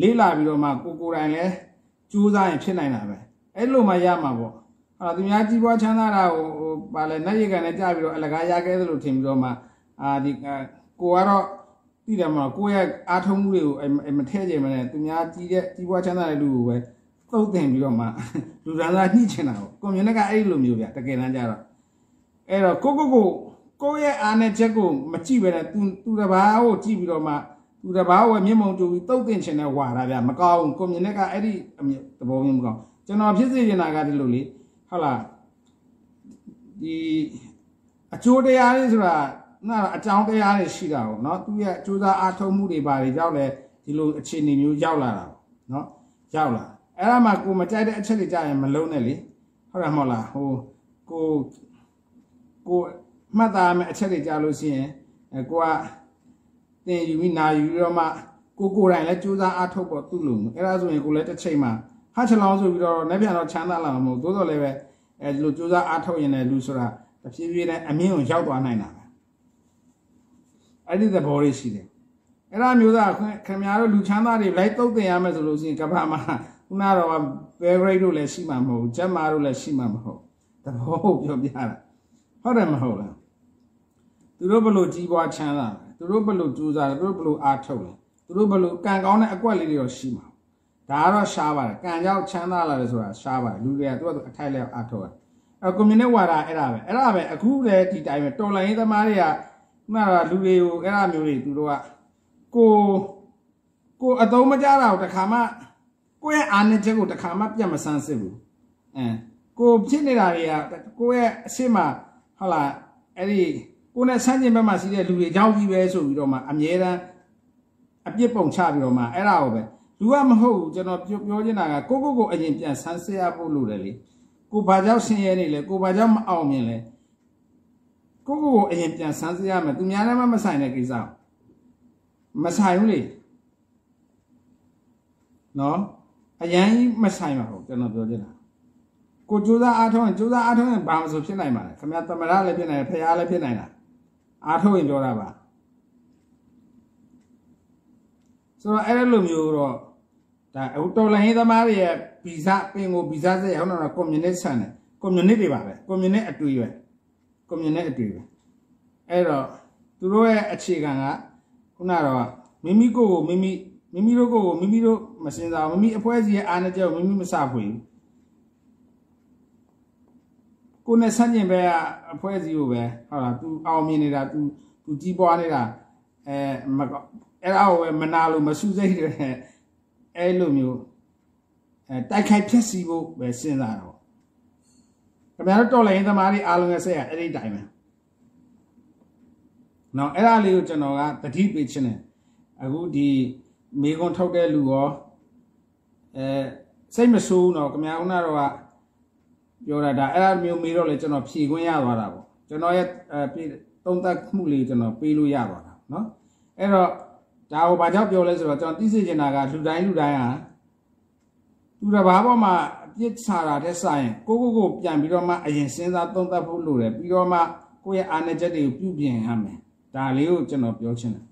လေးလာပြီးတော့မှကိုကိုယ်တိုင်လဲကြိုးစားရင်ဖြစ်နိုင်တာပဲအဲ့လိုမှရမှာပေါ့ဟာသူများကြီးပွားချမ်းသာတာကိုဟိုပါလဲနတ်ရေကန်နဲ့ကြာပြီးတော့အလကားရခဲ့သလိုထင်ပြီးတော့မှအာဒီကိုကတော့တည်တယ်မှာကိုယ့်ရဲ့အားထုတ်မှုတွေကိုမထည့်ခြင်းမနဲ့သူများကြီးတဲ့ကြီးပွားချမ်းသာတဲ့လူကိုပဲသုတ်တင်ပြီးတော့မှလူရန်သားညှိချင်တာပေါ့ကွန်မြူနစ်ကအဲ့လိုမျိုးဗျတကယ်တမ်းကျတော့အဲ့တော့ကိုကိုကို ကိုရဲ့အားနဲ့ချက်ကိုမကြည့်ပဲနဲ့သူသူတစ်ပါးကိုကြည့်ပြီးတော့မှသူတစ်ပါးကိုမျက်မှောင်တူပြီးသုတ်တင်ချင်တဲ့ဝါတာဗျမကောင်းကွန်မြူနစ်ကအဲ့ဒီအမြသဘောမျိုးမကောင်းကျွန်တော်ဖြစ်စေချင်တာကဒီလိုလေဟုတ်လားဒီအကျိုးတရားလေးဆိုတာနာအကြောင်းတရားတွေရှိတာပေါ့နော်သူရဲ့အကျိုးစားအားထုတ်မှုတွေပါတယ်ကြောက်လဲဒီလိုအခြေအနေမျိုးရောက်လာတာပေါ့နော်ရောက်လာအဲ့ဒါမှကိုမကြိုက်တဲ့အချက်တွေကြာရင်မလုံးနဲ့လေဟုတ်တယ်မဟုတ်လားဟိုကိုကို မှတ်သားမယ်အချက်တွေကြာလို့ရှိရင်အဲကိုကတင်ယူပြီးနာယူပြီးတော့မှကိုကိုယ်တိုင်လည်းစူးစမ်းအားထုတ်ဖို့သူ့လိုအဲ့ဒါဆိုရင်ကိုလည်းတစ်ချိန်မှာဟာချလောင်းဆိုပြီးတော့လက်ပြန်တော့ချမ်းသာလာမှာမဟုတ်သို့တော်လည်းပဲအဲဒီလိုစူးစမ်းအားထုတ်ရင်လည်းလူဆိုတာတဖြည်းဖြည်းနဲ့အမြင့်ကိုရောက်သွားနိုင်တာပဲအဲ့ဒီသဘောလေးရှိတယ်အဲ့ဒါမျိုးသားခင်ဗျားတို့လူချမ်းသာတွေလိုက်တုတ်တင်ရမယ်ဆိုလို့ရှိရင်ကဘာမှာခုနတော့ဘယ်ဂရိတ်တို့လည်းရှိမှာမဟုတ်ဂျက်မာတို့လည်းရှိမှာမဟုတ်သဘောကိုပြောပြတာ ဟုတ်တယ်မဟုတ်လားသူတို့ဘလို့ကြီးပွားချမ်းသာတယ်သူတို့ဘလို့ကြိုးစားတယ်သူတို့ဘလို့အားထုတ်တယ်သူတို့ဘလို့ကံကောင်းတဲ့အကွက်လေးတွေတော့ရှိမှာဒါကတော့ရှားပါတယ်ကံကြောက်ချမ်းသာလာတယ်ဆိုတာရှားပါတယ်လူတွေကသူကသူအထိုက်လက်အားထုတ်တယ်အဲကွန်မြူနစ်ဝါဒအဲ့ဒါပဲအဲ့ဒါပဲအခုလည်းဒီတိုင်းပဲတော်လိုင်းရေးသမားတွေကခုနကလူတွေကိုအဲ့ဒါမျိုးတွေသူတို့ကကိုကိုအတုံးမကြတာကိုတခါမှကိုယ့်ရဲ့အာဏာချက်ကိုတခါမှပြတ်မဆန်းစစ်ဘူးအဲကိုဖြစ်နေတာတွေကကိုယ့်ရဲ့အရှိမ ဟုတ်လားအဲ့ဒီကိုနဲ့ဆန်းကျင်ဘက်မှာရှိတဲ့လူတွေကြောက်ကြီးပဲဆိုပြီးတော့မှအမြဲတမ်းအပြစ်ပုံချပြီးတော့မှအဲ့ဒါကိုပဲလူကမဟုတ်ဘူးကျွန်တော်ပြောပြောချင်တာကကိုကိုကိုအရင်ပြန်ဆန်းစစ်ရဖို့လိုတယ်လေကိုဘာကြောင့်ဆင်းရဲနေလဲကိုဘာကြောင့်မအောင်မြင်လဲကိုကိုကိုအရင်ပြန်ဆန်းစစ်ရမယ်သူများလည်းမဆိုင်တဲ့ကိစ္စမဆိုင်ဘူးလေနော်အရန်ကြီးမဆိုင်ပါဘူးကျွန်တော်ပြောချင်တာ ကိုကြိုးစားအားထုတ်ရင်ကြိုးစားအားထုတ်ရင်ဘာမှမဆိုဖြစ်နိုင်ပါနဲ့ခင်ဗျာသမရလည်းဖြစ်နိုင်တယ်ဖရားလည်းဖြစ်နိုင်တာအားထုတ်ရင်ပြောတာပါဆိုတော့အဲ့လိုမျိုးတော့ဒါအခုတော်လိုင်းသမားတွေရဲ့ဗီဇပင်ကိုဗီဇစက်ရောက်တော့ကွန်မြူနစ်ဆန်တယ်ကွန်မြူနစ်တွေပါပဲကွန်မြူနစ်အတွေ့ပဲကွန်မြူနစ်အတွေ့ပဲအဲ့တော့သူတို့ရဲ့အခြေခံကခုနတော့မိမိကိုယ်ကိုမိမိမိမိတို့ကိုယ်ကိုမိမိတို့မစင်စားမိမိအဖွဲ့အစည်းရဲ့အားနဲ့ကြောက်မိမိမစဖွေဘူး ကိုနဲ့ဆန့်ကျင်ဘက်အဖွဲ့အစည်းကိုပဲဟုတ်လား तू အောင်မြင်နေတာ तू तू ကြီးပွားနေတာအဲအဲ့ဒါကိုပဲမနာလို့မဆူစိတ်တယ်အဲ့လိုမျိုးအဲတိုက်ခိုက်ဖြစ်စီဖို့ပဲစဉ်းစားတော့ခင်ဗျားတို့တော်လိုင်းသမားတွေအားလုံးရဲ့ဆက်ရအဲ့ဒီတိုင်းပဲနော်အဲ့ဒါလေးကိုကျွန်တော်ကတတိပေးခြင်းတယ်အခုဒီမေကွန်ထုတ်တဲ့လူရောအဲစိတ်မဆိုးတော့ခင်ဗျားခုနတော့က ပြောတာဒါအဲ့ဒါမျိုးမေးတော့လေကျွန်တော်ဖြေခွင့်ရသွားတာပေါ့ကျွန်တော်ရဲ့အဲသုံးသပ်မှုလေးကျွန်တော်ပေးလို့ရသွားတာเนาะအဲ့တော့ဒါကိုဘာကြောင့်ပြောလဲဆိုတော့ကျွန်တော်သိစေချင်တာကလူတိုင်းလူတိုင်းဟာသူတစ်ပါးပေါ်မှာအပြစ်ချတာတဲ့ဆိုင်ကိုကိုကိုပြန်ပြီးတော့မှအရင်စဉ်းစားသုံးသပ်ဖို့လိုတယ်ပြီးတော့မှကိုယ့်ရဲ့အာဏာချက်တွေကိုပြုပြင်ရမယ်ဒါလေးကိုကျွန်တော်ပြောချင်တယ်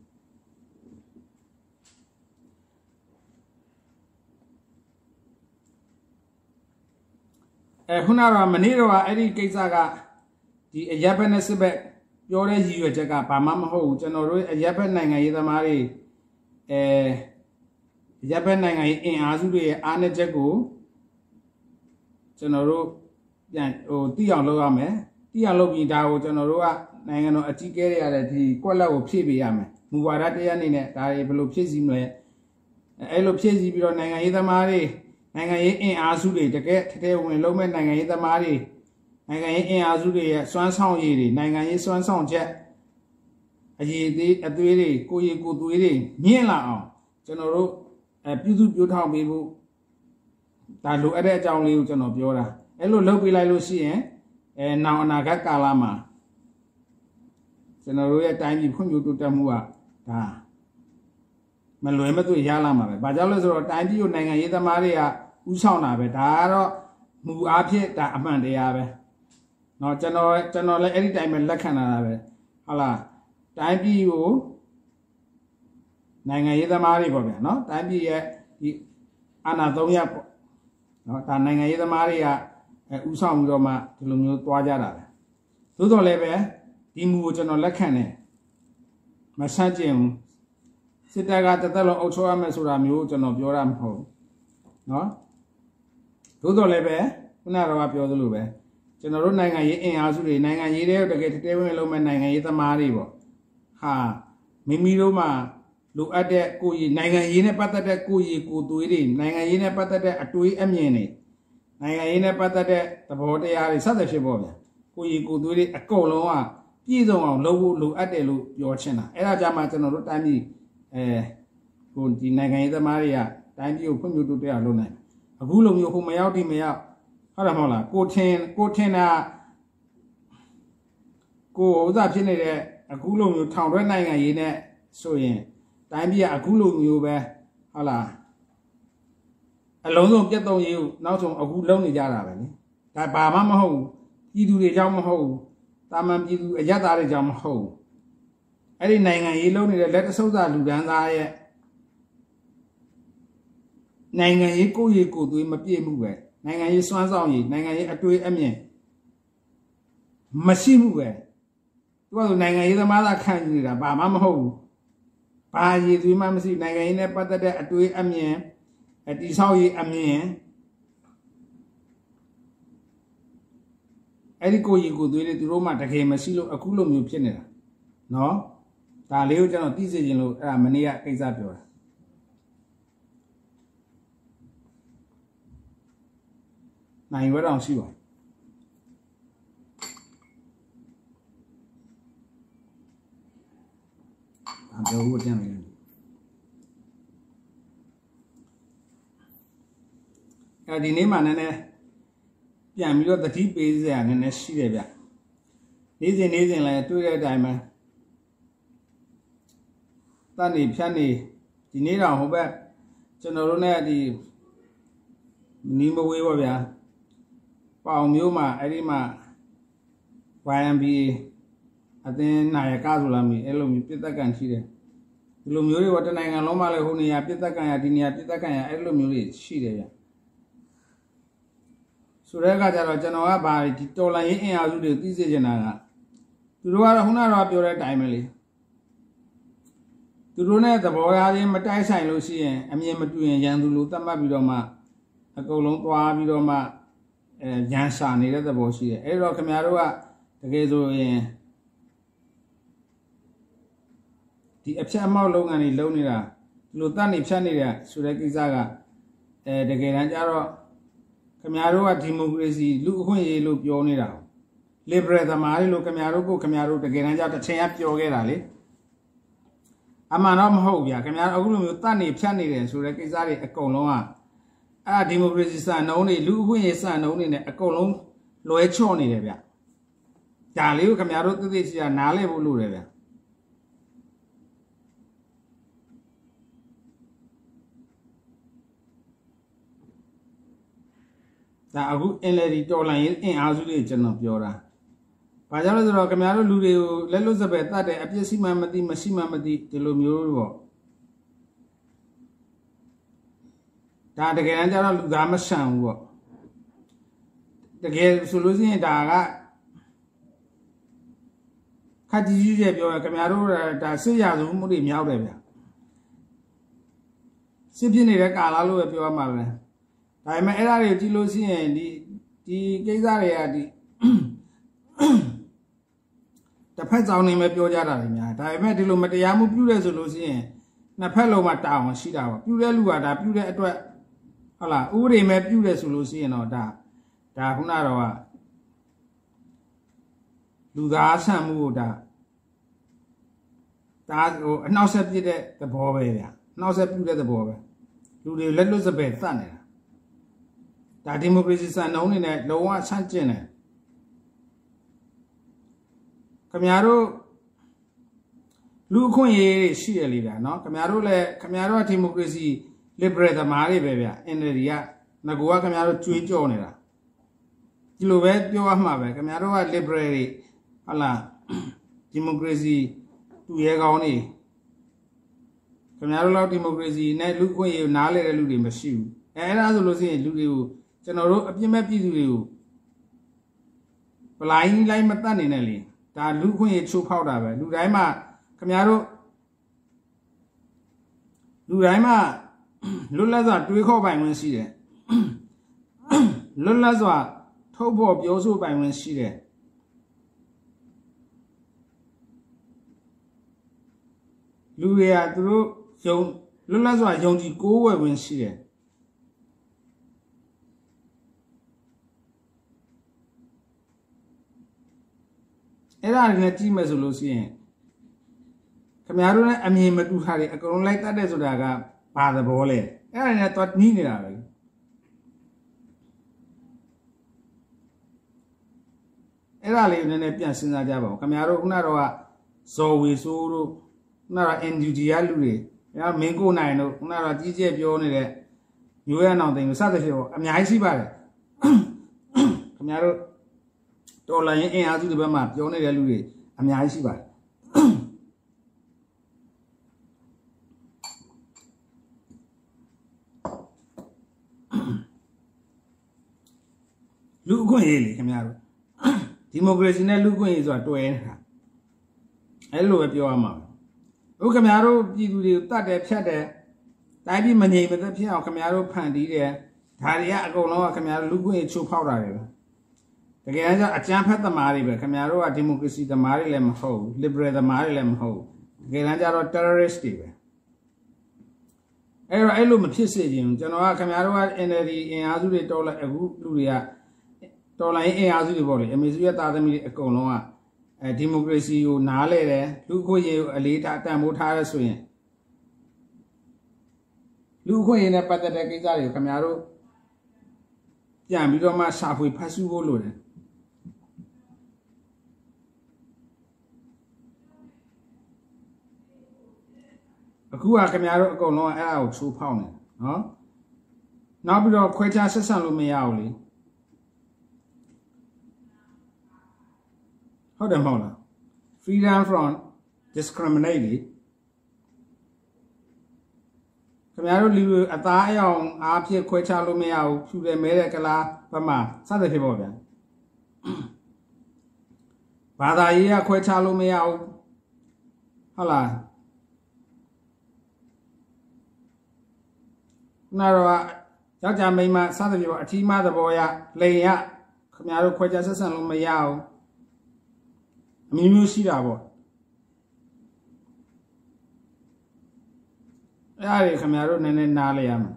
အဲခုနကမနေ့တော့အဲ့ဒီကိစ္စကဒီအရက်ဘက်နဲ့စစ်ဘက်ပြောတဲ့ရည်ရွယ်ချက်ကဘာမှမဟုတ်ဘူးကျွန်တော်တို့အရက်ဘက်နိုင်ငံရေးသမားတွေအဲအရက်ဘက်နိုင်ငံရေးအင်အားစုတွေရဲ့အားနည်းချက်ကိုကျွန်တော်တို့ပြန်ဟိုသိအောင်လုပ်ရမယ်သိအောင်လုပ်ပြီးဒါကိုကျွန်တော်တို့ကနိုင်ငံတော်အကြီးအကဲတွေရတဲ့ဒီကွက်လက်ကိုဖြည့်ပေးရမယ်မူဝါဒတရားအနေနဲ့ဒါတွေဘယ်လိုဖြည့်စည်းမလဲအဲလိုဖြည့်စည်းပြီးတော့နိုင်ငံရေးသမားတွေ နိုင်ငံရေးအင်အားစုတွေတကယ်ထထဲဝင်လုံးမဲ့နိုင်ငံရေးသမားတွေနိုင်ငံရေးအင်အားစုတွေရဲ့စွမ်းဆောင်ရည်တွေနိုင်ငံရေးစွမ်းဆောင်ချက်အရေးသေးအသွေးတွေကိုရည်ကိုသွေးတွေမြင့်လာအောင်ကျွန်တော်တို့အဲပြုစုပြောထောင်ပေးဖို့ဒါလိုအပ်တဲ့အကြောင်းလေးကိုကျွန်တော်ပြောတာအဲ့လိုလုပ်ပေးလိုက်လို့ရှိရင်အဲနောင်အနာဂတ်ကာလမှာကျွန်တော်တို့ရဲ့တိုင်းပြည်ဖွံ့ဖြိုးတိုးတက်မှုကဒါမလွယ်မသွေရလာမှာပဲ။ဘာကြောင့်လဲဆိုတော့တိုင်းပြည်ကိုနိုင်ငံရေးသမားတွေက ဥဆောင်တာပဲဒါကတော့မူအားဖြင့်ဒါအမှန်တရားပဲเนาะကျွန်တော်ကျွန်တော်လည်းအဲ့ဒီတိုင်းပဲလက်ခံလာတာပဲဟုတ်လားတိုင်းပြည်ကိုနိုင်ငံရေးသမားတွေပေါ့ဗျာเนาะတိုင်းပြည်ရဲ့ဒီအာဏာသုံးရပ်ပေါ့เนาะဒါနိုင်ငံရေးသမားတွေကအဲဥဆောင်ပြီးတော့မှဒီလိုမျိုးသွားကြတာပဲသို့တော်လည်းပဲဒီမူကိုကျွန်တော်လက်ခံတယ်မဆန့်ကျင်ဘူးစစ်တပ်ကတသက်လုံးအုပ်ချုပ်ရမယ်ဆိုတာမျိုးကျွန်တော်ပြောတာမဟုတ်ဘူးเนาะ သို့တော်လည်းပဲခုနကတော့ပြောသလိုပဲကျွန်တော်တို့နိုင်ငံရေးအင်အားစုတွေနိုင်ငံရေးတွေတကယ်တဲဝင်လုံးမဲ့နိုင်ငံရေးသမားတွေပေါ့ဟာမိမိတို့မှာလိုအပ်တဲ့ကိုယ်ရည်နိုင်ငံရေးနဲ့ပတ်သက်တဲ့ကိုယ်ရည်ကိုယ်သွေးတွေနိုင်ငံရေးနဲ့ပတ်သက်တဲ့အတွေးအမြင်တွေနိုင်ငံရေးနဲ့ပတ်သက်တဲ့သဘောတရားတွေစသဖြင့်ပေါ့ဗျာကိုယ်ရည်ကိုယ်သွေးတွေအကုန်လုံးကပြည့်စုံအောင်လုပ်ဖို့လိုအပ်တယ်လို့ပြောချင်တာအဲ့ဒါကြမှာကျွန်တော်တို့တိုင်းပြည်အဲဟိုဒီနိုင်ငံရေးသမားတွေကတိုင်းပြည်ကိုဖွံ့ဖြိုးတိုးတက်အောင်လုပ်နိုင် အခုလိုမျိုးဟိုမရောက်ဒီမရောက်ဟုတ်တယ်မဟုတ်လားကိုထင်ကိုထင်တာကိုဥစားဖြစ်နေတဲ့အခုလိုမျိုးထောင်ရွက်နိုင်ငံရေးနဲ့ဆိုရင်တိုင်းပြည်ကအခုလိုမျိုးပဲဟုတ်လားအလုံးစုံပြတ်သုံးရေးကိုနောက်ဆုံးအခုလုံးနေကြတာပဲလေဒါဘာမှမဟုတ်ဘူးပြည်သူတွေကြောင့်မဟုတ်ဘူးတာမန်ပြည်သူအရက်သားတွေကြောင့်မဟုတ်ဘူးအဲ့ဒီနိုင်ငံရေးလုံးနေတဲ့လက်တဆုပ်စာလူဒန်းသားရဲ့ နိုင်ငံရေးကိုယ့်ရေးကိုယ်သွေးမပြည့်မှုပဲနိုင်ငံရေးစွမ်းဆောင်ရည်နိုင်ငံရေးအတွေ့အမြင်မရှိမှုပဲသူကနိုင်ငံရေးသမားသာခံယူနေတာဘာမှမဟုတ်ဘူးဘာရည်သွေးမှမရှိနိုင်ငံရေးနဲ့ပတ်သက်တဲ့အတွေ့အမြင်အတိဆောက်ရေးအမြင်အဲ့ဒီကိုကြီးကိုသွေးတွေသူတို့မှတကယ်မရှိလို့အခုလိုမျိုးဖြစ်နေတာနော်ဒါလေးကိုကျွန်တော်သိစေချင်လို့အဲ့ဒါမနေ့ကကိစ္စပြောတာ နိုင်ဝဲတောင်ရှိပါအပြောဖို့တန်းနေတယ်အဲဒီနေ့မှနည်းနည်းပြန်ပြီးတော့တတိပေးစရာနည်းနည်းရှိတယ်ဗျနေ့စဉ်နေ့စဉ်လည်းတွေ့တဲ့အတိုင်းပဲတန်နေဖြတ်နေဒီနေ့တော့ဟိုဘက်ကျွန်တော်တို့ ਨੇ ဒီနီးမဝေးပါဗျာ ပေါင်မျိုးမှာအဲ့ဒီမှာ YMBA အသင်းနာယကဆိုလာမိအဲ့လိုမျိုးပြစ်သက်ကန်ရှိတယ်ဒီလိုမျိုးတွေကတနိုင်ငံလုံးမှာလည်းဟိုနေရာပြစ်သက်ကန်ရဒီနေရာပြစ်သက်ကန်ရအဲ့လိုမျိုးတွေရှိတယ်ဗျဆိုတဲ့အခါကျတော့ကျွန်တော်ကဘာဒီတော်လိုင်းရေးအင်အားစုတွေသိစေချင်တာကသူတို့ကတော့ခုနကတော့ပြောတဲ့အတိုင်းပဲလေသူတို့နဲ့သဘောထားချင်းမတိုက်ဆိုင်လို့ရှိရင်အမြင်မတူရင်ရန်သူလိုသတ်မှတ်ပြီးတော့မှအကုန်လုံးသွားပြီးတော့မှအဲ ရန်စာနေတဲ့သဘောရှိတယ်အဲ့တော့ခင်ဗျားတို့ကတကယ်ဆိုရင်ဒီအဖြတ်အမောက်လုပ်ငန်းတွေလုပ်နေတာဒီလိုတတ်နေဖြတ်နေတာဆိုတဲ့ကိစ္စကအဲတကယ်တမ်းကျတော့ခင်ဗျားတို့ကဒီမိုကရေစီလူအခွင့်အရေးလို့ပြောနေတာ liberal သမားတွေလို့ခင်ဗျားတို့ကိုခင်ဗျားတို့တကယ်တမ်းကျတစ်ချိန်ကပြောခဲ့တာလေအမှန်တော့မဟုတ်ဗျာခင်ဗျားအခုလိုမျိုးတတ်နေဖြတ်နေတယ်ဆိုတဲ့ကိစ္စတွေအကုန်လုံးက အဲ့ဒီမိုကရေစီစံနှုန်းတွေလူအခွင့်အရေးစံနှုန်းတွေနဲ့အကုန်လုံးလွဲချော့နေတယ်ဗျဒါလေးကိုခင်ဗျားတို့သိသိချာချာနားလည်ဖို့လိုတယ်ဗျဒါအခု NLD တော်လိုင်းရင်အင်အားစုတွေကျွန်တော်ပြောတာ။ဘာကြောင့်လဲဆိုတော့ခင်ဗျားတို့လူတွေကိုလက်လွတ်စပယ်တတ်တယ်အပြစ်ရှိမှမသိမရှိမှမသိဒီလိုမျိုးပေါ့။ ဒါတကယ်တမ်းကျတော့လူသားမဆန်ဘူးပေါ့။တကယ်ဆိုလို့ရှိရင်ဒါကခက်ကြီးကြီးပြောရခင်ဗျားတို့ဒါစစ်ရစုမှုတွေမြောက်တယ်ဗျ။စစ်ဖြစ်နေတဲ့ကာလလို့ပဲပြောရမှာပဲ။ဒါပေမဲ့အဲ့ဒါတွေကြည့်လို့ရှိရင်ဒီဒီကိစ္စတွေကဒီတစ်ဖက်ကြောင်းနေမဲ့ပြောကြတာတွေများဒါပေမဲ့ဒီလိုမတရားမှုပြုရဲဆိုလို့ရှိရင်နှစ်ဖက်လုံးမှာတာဝန်ရှိတာပါပြုတဲ့လူကဒါပြုတဲ့အတွက် ဟုတ်လားဥပဒေမဲ့ပြုရဲဆိုလို့ရှိရင်တော့ဒါဒါခုနတော့ကလူသားဆန့်မှုကိုဒါဒါဟိုအနောက်ဆက်ပြစ်တဲ့သဘောပဲဗျာအနောက်ဆက်ပြုတဲ့သဘောပဲလူတွေလက်လွတ်စပယ်သတ်နေတာဒါဒီမိုကရေစီစံနှုန်းတွေနဲ့လုံးဝဆန့်ကျင်တယ်ခင်ဗျားတို့လူအခွင့်အရေးရှိရလေဗျာเนาะခင်ဗျားတို့လည်းခင်ဗျားတို့ကဒီမိုကရေစီ liberal သမားတွေပဲဗျာ NLD ကငကူကခင်ဗျားတို့ကြွေးကြော်နေတာဒီလိုပဲပြောရမှာပဲခင်ဗျားတို့က liberal တွေဟုတ်လားဒီမိုကရေစီသူရဲကောင်းတွေခင်ဗျားတို့လောက်ဒီမိုကရေစီနဲ့လူခွင့်ရေးနားလဲတဲ့လူတွေမရှိဘူးအဲအဲ့ဒါဆိုလို့ရှိရင်လူတွေကိုကျွန်တော်တို့အပြစ်မဲ့ပြည်သူတွေကိုပလိုင်းလိုက်မတတ်နေနဲ့လေဒါလူခွင့်ရချိုးဖောက်တာပဲလူတိုင်းမှာခင်ဗျားတို့လူတိုင်းမှာ လွတ်လပ်စွာတွေးခေါ်ပိုင်ခွင့်ရှိတယ်လွတ်လပ်စွာထုတ်ဖော်ပြောဆိုပိုင်ခွင့်ရှိတယ်လူတွေကသူတို့ယုံလွတ်လပ်စွာယုံကြည်ကိုးဝယ်ခွင့်ရှိတယ်အဲ့ဒါတွေနဲ့ကြည့်မယ်ဆိုလို့ရှိရင်ခင်ဗျားတို့နဲ့အမြင်မတူတာတွေအကုန်လုံးလိုက်တတ်တဲ့ဆိုတာက ဘာသဘောလဲအဲ့ဒါနဲ့တော့နီးနေတာပဲအဲ့ဒါလေးနည်းနည်းပြန်စဉ်းစားကြပါဦးခင်ဗျားတို့ခုနတော့ကဇော်ဝေဆိုးတို့ခုနက NUG ရလူတွေအဲ့မင်းကိုနိုင်တို့ခုနကကြီးကျယ်ပြောနေတဲ့မျိုးရအောင်တင်စသဖြင့်ပေါ့အများကြီးရှိပါတယ်ခင်ဗျားတို့တော်လိုင်းအင်အားစုတွေဘက်မှာပြောနေတဲ့လူတွေအများကြီးရှိပါတယ် လူအခွင့်အရေးလေခင်ဗျားတို့ဒီမိုကရေစီနဲ့လူ့အခွင့်အရေးဆိုတာတွဲနေတာအဲ့လိုပဲပြောရမှာဥခင်ဗျားတို့ပြည်သူတွေကိုတတ်တယ်ဖြတ်တယ်တိုင်းပြည်မငြိမ်မသက်ဖြစ်အောင်ခင်ဗျားတို့ဖန်တီးတယ်ဒါတွေကအကုန်လုံးကခင်ဗျားတို့လူ့အခွင့်အရေးချိုးဖောက်တာတွေပဲတကယ်တမ်းကျအကြမ်းဖက်သမားတွေပဲခင်ဗျားတို့ကဒီမိုကရေစီသမားတွေလည်းမဟုတ်ဘူး liberal သမားတွေလည်းမဟုတ်ဘူးတကယ်တမ်းကျတော့ terrorist တွေပဲအဲ့တော့အဲ့လိုမဖြစ်စေချင်ဘူးကျွန်တော်ကခင်ဗျားတို့က NLD အင်အားစုတွေတော်လိုက်အခုလူတွေက တော်လိုင်းအင်အားစုတွေပေါ့လေအမေစုရဲ့တာသမီတွေအကုန်လုံးကအဲဒီမိုကရေစီကိုနားလဲတယ်လူအခွင့်အရေးကိုအလေးထားတန်ဖိုးထားရဆိုရင်လူအခွင့်အရေးနဲ့ပတ်သက်တဲ့ကိစ္စတွေကိုခင်ဗျားတို့ပြန်ပြီးတော့မှရှာဖွေဖတ်ရှုဖို့လိုတယ်အခုကခင်ဗျားတို့အကုန်လုံးအဲ့ဒါကိုချိုးဖောက်နေနော်နောက်ပြီးတော့ခွဲခြားဆက်ဆံလို့မရဘူးလေ ဟုတ်တယ်မဟုတ်လား freedom from discriminate လေခင်ဗျားတို့လူအသားအယောင်အားဖြင့်ခွဲခြားလို့မရဘူးဖြူတယ်မဲတဲ့ကလားဘက်မှာစသဖြင့်ပေါ့ဗျာဘာသာရေးကခွဲခြားလို့မရဘူးဟုတ်လားနာတော့ယောက်ျားမိန်းမစသဖြင့်ပေါ့အထီးမသဘောရလိန်ရခင်ဗျားတို့ခွဲခြားဆက်ဆံလို့မရဘူး အမျိုးမျိုးရှိတာပေါ့အဲ့ဒါတွေခင်ဗျားတို့နည်းနည်းနားလဲရမယ်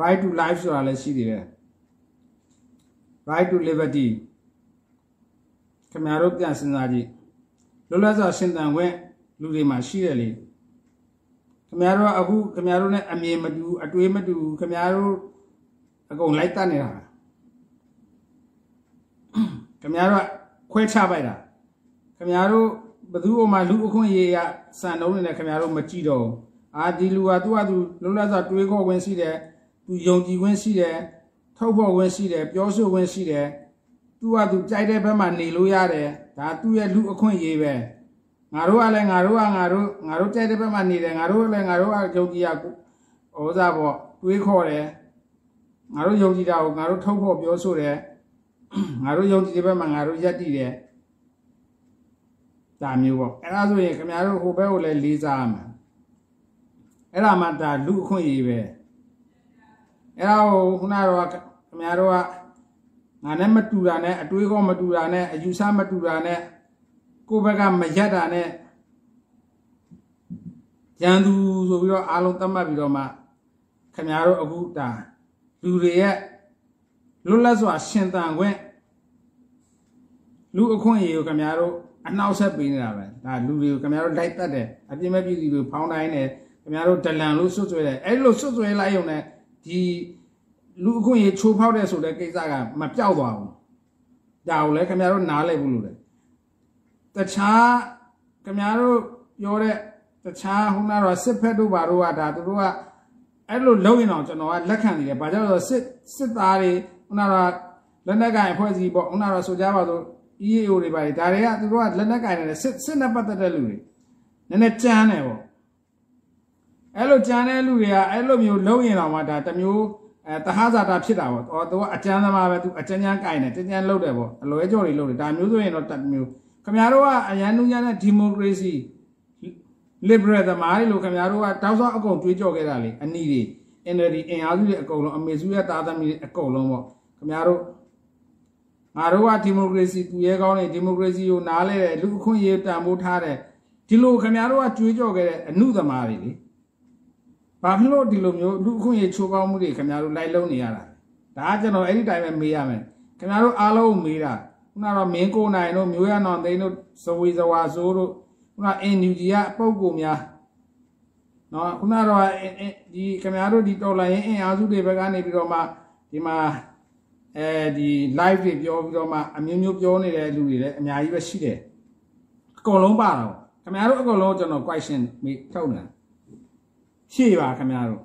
right to life ဆိုတာလည်းရှိသေးတယ် right to liberty ခင်ဗျားတို့ပြန်စဉ်းစားကြည့်လွတ်လပ်စွာရှင်သန်ခွင့်လူတွေမှာရှိတယ်လေခင်ဗျားတို့အခုခင်ဗျားတို့ ਨੇ အမြင်မတူအတွေးမတူခင်ဗျားတို့အကုန်လိုက်တတ်နေတာ ခင်ဗျားတို့ခွဲချပိုက်တာခင်ဗျားတို့ဘသူ့အမှလူအခွင့်အရေးကစံနှုံးနေတယ်ခင်ဗျားတို့မကြည့်တော့အာဒီလူကသူ့ဟာသူလုံးလတ်စွာတွေးခေါ်ဝင်ရှိတယ်သူယုံကြည်ဝင်ရှိတယ်ထုတ်ဖော်ဝင်ရှိတယ်ပြောဆိုဝင်ရှိတယ်သူကသူကြိုက်တဲ့ဘက်မှာနေလို့ရတယ်ဒါသူ့ရဲ့လူအခွင့်အရေးပဲငါတို့ကလည်းငါတို့ကငါတို့ငါတို့ကြိုက်တဲ့ဘက်မှာနေတယ်ငါတို့လည်းငါတို့ကယုံကြည်ရဩဇာပေါ့တွေးခေါ်တယ်ငါတို့ယုံကြည်တာကိုငါတို့ထုတ်ဖော်ပြောဆိုတယ် ငါတို့ယုံကြည်တဲ့ဘက်မှာငါတို့ယက်တည်တယ်ဒါမျိုးပေါ့အဲ့ဒါဆိုရင်ခင်ဗျားတို့ဟိုဘက်ကိုလည်းလေးစားရမှာအဲ့ဒါမှဒါလူအခွင့်အရေးပဲအဲ့ဒါကိုခုနကတော့ခင်ဗျားတို့ကငါနဲ့မတူတာနဲ့အတွေးကောမတူတာနဲ့အယူဆမတူတာနဲ့ကိုယ့်ဘက်ကမရက်တာနဲ့ရန်သူဆိုပြီးတော့အားလုံးသတ်မှတ်ပြီးတော့မှခင်ဗျားတို့အခုဒါလူတွေရဲ့ လွတ်လပ်စွာရှင်သန်ခွင့်လူအခွင့်အရေးကိုခင်ဗျားတို့အနှောက်ဆက်ပေးနေတာပဲဒါလူတွေကိုခင်ဗျားတို့လိုက်တတ်တယ်အပြင်းမဲ့ပြည်သူတွေဖောင်းတိုင်းတယ်ခင်ဗျားတို့ဒလန်လို့ဆွတ်ဆွဲတယ်အဲ့လိုဆွတ်ဆွဲလိုက်ရုံနဲ့ဒီလူအခွင့်အရေးချိုးဖောက်တဲ့ဆိုတဲ့ကိစ္စကမပြောက်သွားဘူးဒါကိုလည်းခင်ဗျားတို့နားလည်ဘူးလို့လေတခြားခင်ဗျားတို့ပြောတဲ့တခြားဟိုနာတော့စစ်ဖက်တို့ဘာတို့ကဒါသူတို့ကအဲ့လိုလုပ်ရင်တော့ကျွန်တော်ကလက်ခံနေတယ်ဘာကြောင့်လဲဆိုစစ်စစ်သားတွေ ဟိုနာတော့လက်နက်ကင်အဖွဲ့အစည်းပေါ့ဟိုနာတော့ဆိုကြပါစို့ EAO တွေပါဒါတွေကသူတို့ကလက်နက်ကင်နေတဲ့စစ်စစ်နဲ့ပတ်သက်တဲ့လူတွေနည်းနည်းကြမ်းတယ်ပေါ့အဲ့လိုကြမ်းတဲ့လူတွေကအဲ့လိုမျိုးလုပ်ရင်တော့မှဒါတမျိုးအဲတဟဇာတာဖြစ်တာပေါ့တော့သူကအကျမ်းသမားပဲသူအကျမ်းကျမ်းကင်တယ်ကျမ်းကျမ်းလုပ်တယ်ပေါ့အလွဲကြော်တွေလုပ်တယ်ဒါမျိုးဆိုရင်တော့တမျိုးခင်ဗျားတို့ကအရန်နူးညာတဲ့ဒီမိုကရေစီ liberal သမားတွေလို့ခင်ဗျားတို့ကတောက်ဆောက်အကုန်တွေးကြော်ခဲ့တာလေအနီးတွေ NLD အင်အားစုတွေအကုန်လုံးအမေစုရဲ့သားသမီးတွေအကုန်လုံးပေါ့ ခင်ဗျားတို့ငါတို့ကဒီမိုကရေစီသူရဲကောင်းနေဒီမိုကရေစီကိုနားလဲတယ်လူအခွင့်အရေးတန်ဖိုးထားတယ်ဒီလိုခင်ဗျားတို့ကကြွေးကြော်ခဲ့တဲ့အမှုသမားတွေလေဘာဖြစ်လို့ဒီလိုမျိုးလူအခွင့်အရေးချိုးဖောက်မှုတွေခင်ဗျားတို့လိုက်လုံးနေရတာဒါကကျွန်တော်အဲ့ဒီတိုင်းပဲမေးရမယ်ခင်ဗျားတို့အားလုံးမေးတာခုနကတော့မင်းကိုနိုင်တို့မျိုးရနောင်သိန်းတို့ဇဝေဇဝါစိုးတို့ခုနအင်နူဂျီကပုံကိုများနော်ခုနကတော့ဒီခင်ဗျားတို့ဒီတော်လိုင်းရင်အင်အားစုတွေဘက်ကနေပြီးတော့မှဒီမှာ အဲဒီ live တွေပြောပြီးတော့မှအမျိုးမျိုးပြောနေတဲ့လူတွေလည်းအများကြီးပဲရှိတယ်အကုန်လုံးပါတော့ခင်ဗျားတို့အကုန်လုံးကျွန်တော် question မေးထုတ်နေတာရှေ့ပါခင်ဗျားတို့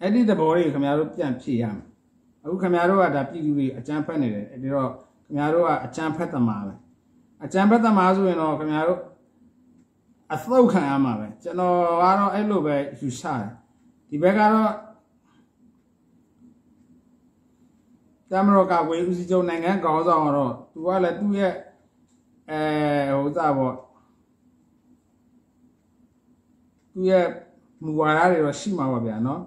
အဲ့ဒီသဘောလေးခင်ဗျားတို့ပြန်ဖြေရမယ်အခုခင်ဗျားတို့ကဒါပြည်သူတွေအကြမ်းဖက်နေတယ်အဲ့ဒီတော့ခင်ဗျားတို့ကအကြမ်းဖက်သမားပဲအကြမ်းဖက်သမားဆိုရင်တော့ခင်ဗျားတို့ အသုတ်ခံရမှာပဲကျွန်တော်ကတော့အဲ့လိုပဲယူဆတယ်ဒီဘက်ကတော့တမရောကဝေဦးစီချုပ်နိုင်ငံကောင်းဆောင်တော့သူကလည်းသူ့ရဲ့အဲဟိုသားပေါ့သူ့ရဲ့မူဝါဒတွေတော့ရှိမှာပါဗျာနော်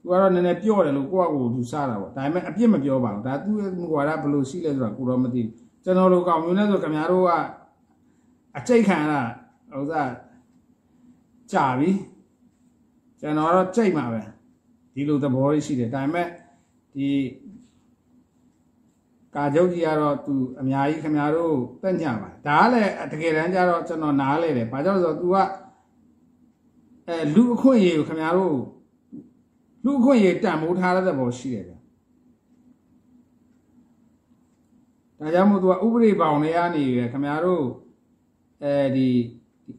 သူကတော့နည်းနည်းပြော့တယ်လို့ကိုယ့်အကိုသူစားတာပေါ့ဒါပေမဲ့အပြစ်မပြောပါဘူးဒါသူ့ရဲ့မူဝါဒဘယ်လိုရှိလဲဆိုတာကိုတော့မသိဘူးကျွန်တော်တို့ကောင်မျိုးနဲ့ဆိုခင်ဗျားတို့ကအကျိတ်ခံရတာ ဟိုစားကြာပြီကျွန်တော်တော့ကြိတ်မှာပဲဒီလိုသဘောရှိတယ်ဒါပေမဲ့ဒီကာချုပ်ကြီးကတော့သူအများကြီးခင်ဗျားတို့တက်ညပါဒါကလည်းတကယ်တမ်းကျတော့ကျွန်တော်နားလဲတယ်ဘာကြောင့်လဲဆိုတော့ तू ကအဲလူအခွင့်အရေးကိုခင်ဗျားတို့လူအခွင့်အရေးတန်ဖိုးထားတဲ့ဘောရှိတယ်ဗျဒါကြောင့်မို့ तू ကဥပဒေပေါင်တွေကနေရခင်ဗျားတို့အဲဒီ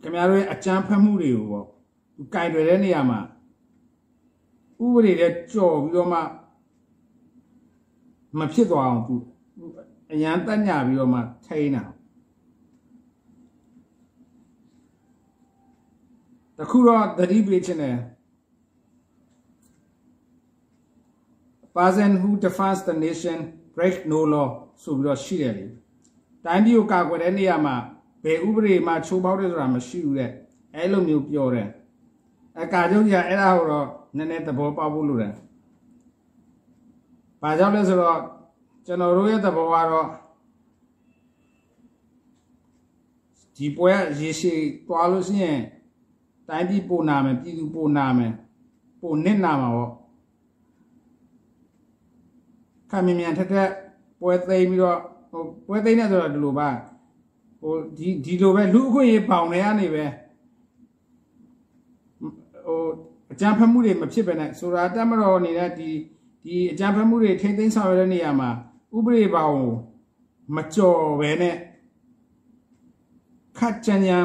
ခင်ဗျားတို့ရဲ့အကြမ်းဖက်မှုတွေကိုပေါ့ तू ကင်တွယ်တဲ့နေရာမှာဥပဒေနဲ့ကြော်ပြီးတော့မှမဖြစ်သွားအောင် तू အရန်တက်ညပြီးတော့မှထိန်းတာတခုတော့သတိပေးခြင်းနဲ့ person who defends the nation break no law ဆိုပြီးတော့ရှိတယ်လေတိုင်းပြည်ကိုကာကွယ်တဲ့နေရာမှာ ဘယ်ဥပဒေမှချိုးဖောက်တယ်ဆိုတာမရှိဘူးတဲ့အဲလိုမျိုးပြောတယ်အကာချုပ်ကြီးကအဲ့ဒါကိုတော့နည်းနည်းသဘောပေါက်ဖို့လိုတယ်ဘာကြောင့်လဲဆိုတော့ကျွန်တော်တို့ရဲ့သဘောကတော့ဒီပွဲရေရှည်သွားလို့ရှိရင်တိုင်းပြည်ပိုနာမယ်ပြည်သူပိုနာမယ်ပိုနစ်နာမှာပေါ့ခါမြင်မြန်ထက်ထက်ပွဲသိမ်းပြီးတော့ဟိုပွဲသိမ်းနေဆိုတော့ဒီလိုပါ ဟိုဒီဒီလိုပဲလူအခွင့်ရေးပေါင်နေရနေပဲဟိုအကြံဖတ်မှုတွေမဖြစ်ပဲနဲ့ဆိုတာတက်မတော်နေတဲ့ဒီဒီအကြံဖတ်မှုတွေထိမ့်သိမ်းဆောင်ရတဲ့နေရာမှာဥပဒေပေါင်မကြော်ပဲနဲ့ခတ်ကြံကြံ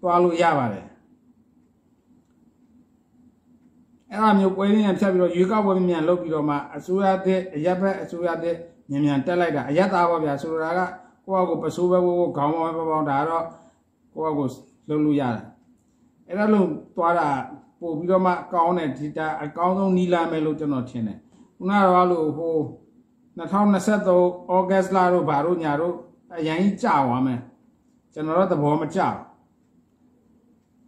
သွားလို့ရပါတယ်အဲ့ဒါမျိုးပွဲရင်းဖြတ်ပြီးတော့ရွေးကောက်ပွဲမြန်လုပ်ပြီးတော့မှအစိုးရတဲ့အရက်ဘက်အစိုးရတဲ့မြန်မြန်တက်လိုက်တာအရက်သားပါဗျာဆိုတာက ကိုယ့်အကိုပစိုးပဲကိုခေါင်းပေါင်းပေါင်းဒါတော့ကိုယ့်အကိုလုပ်လို့ရတယ်အဲ့ဒါလို့သွားတာပို့ပြီးတော့မှကောင်းတယ်ဒီတာအကောင်းဆုံးနီးလာမယ်လို့ကျွန်တော်ထင်တယ်ခုနကတော့လို့ဟို2023ဩဂတ်လတို့ဘာတို့ညာတို့အရင်ကြီးကြာသွားမယ်ကျွန်တော်တို့သဘောမကျဘူး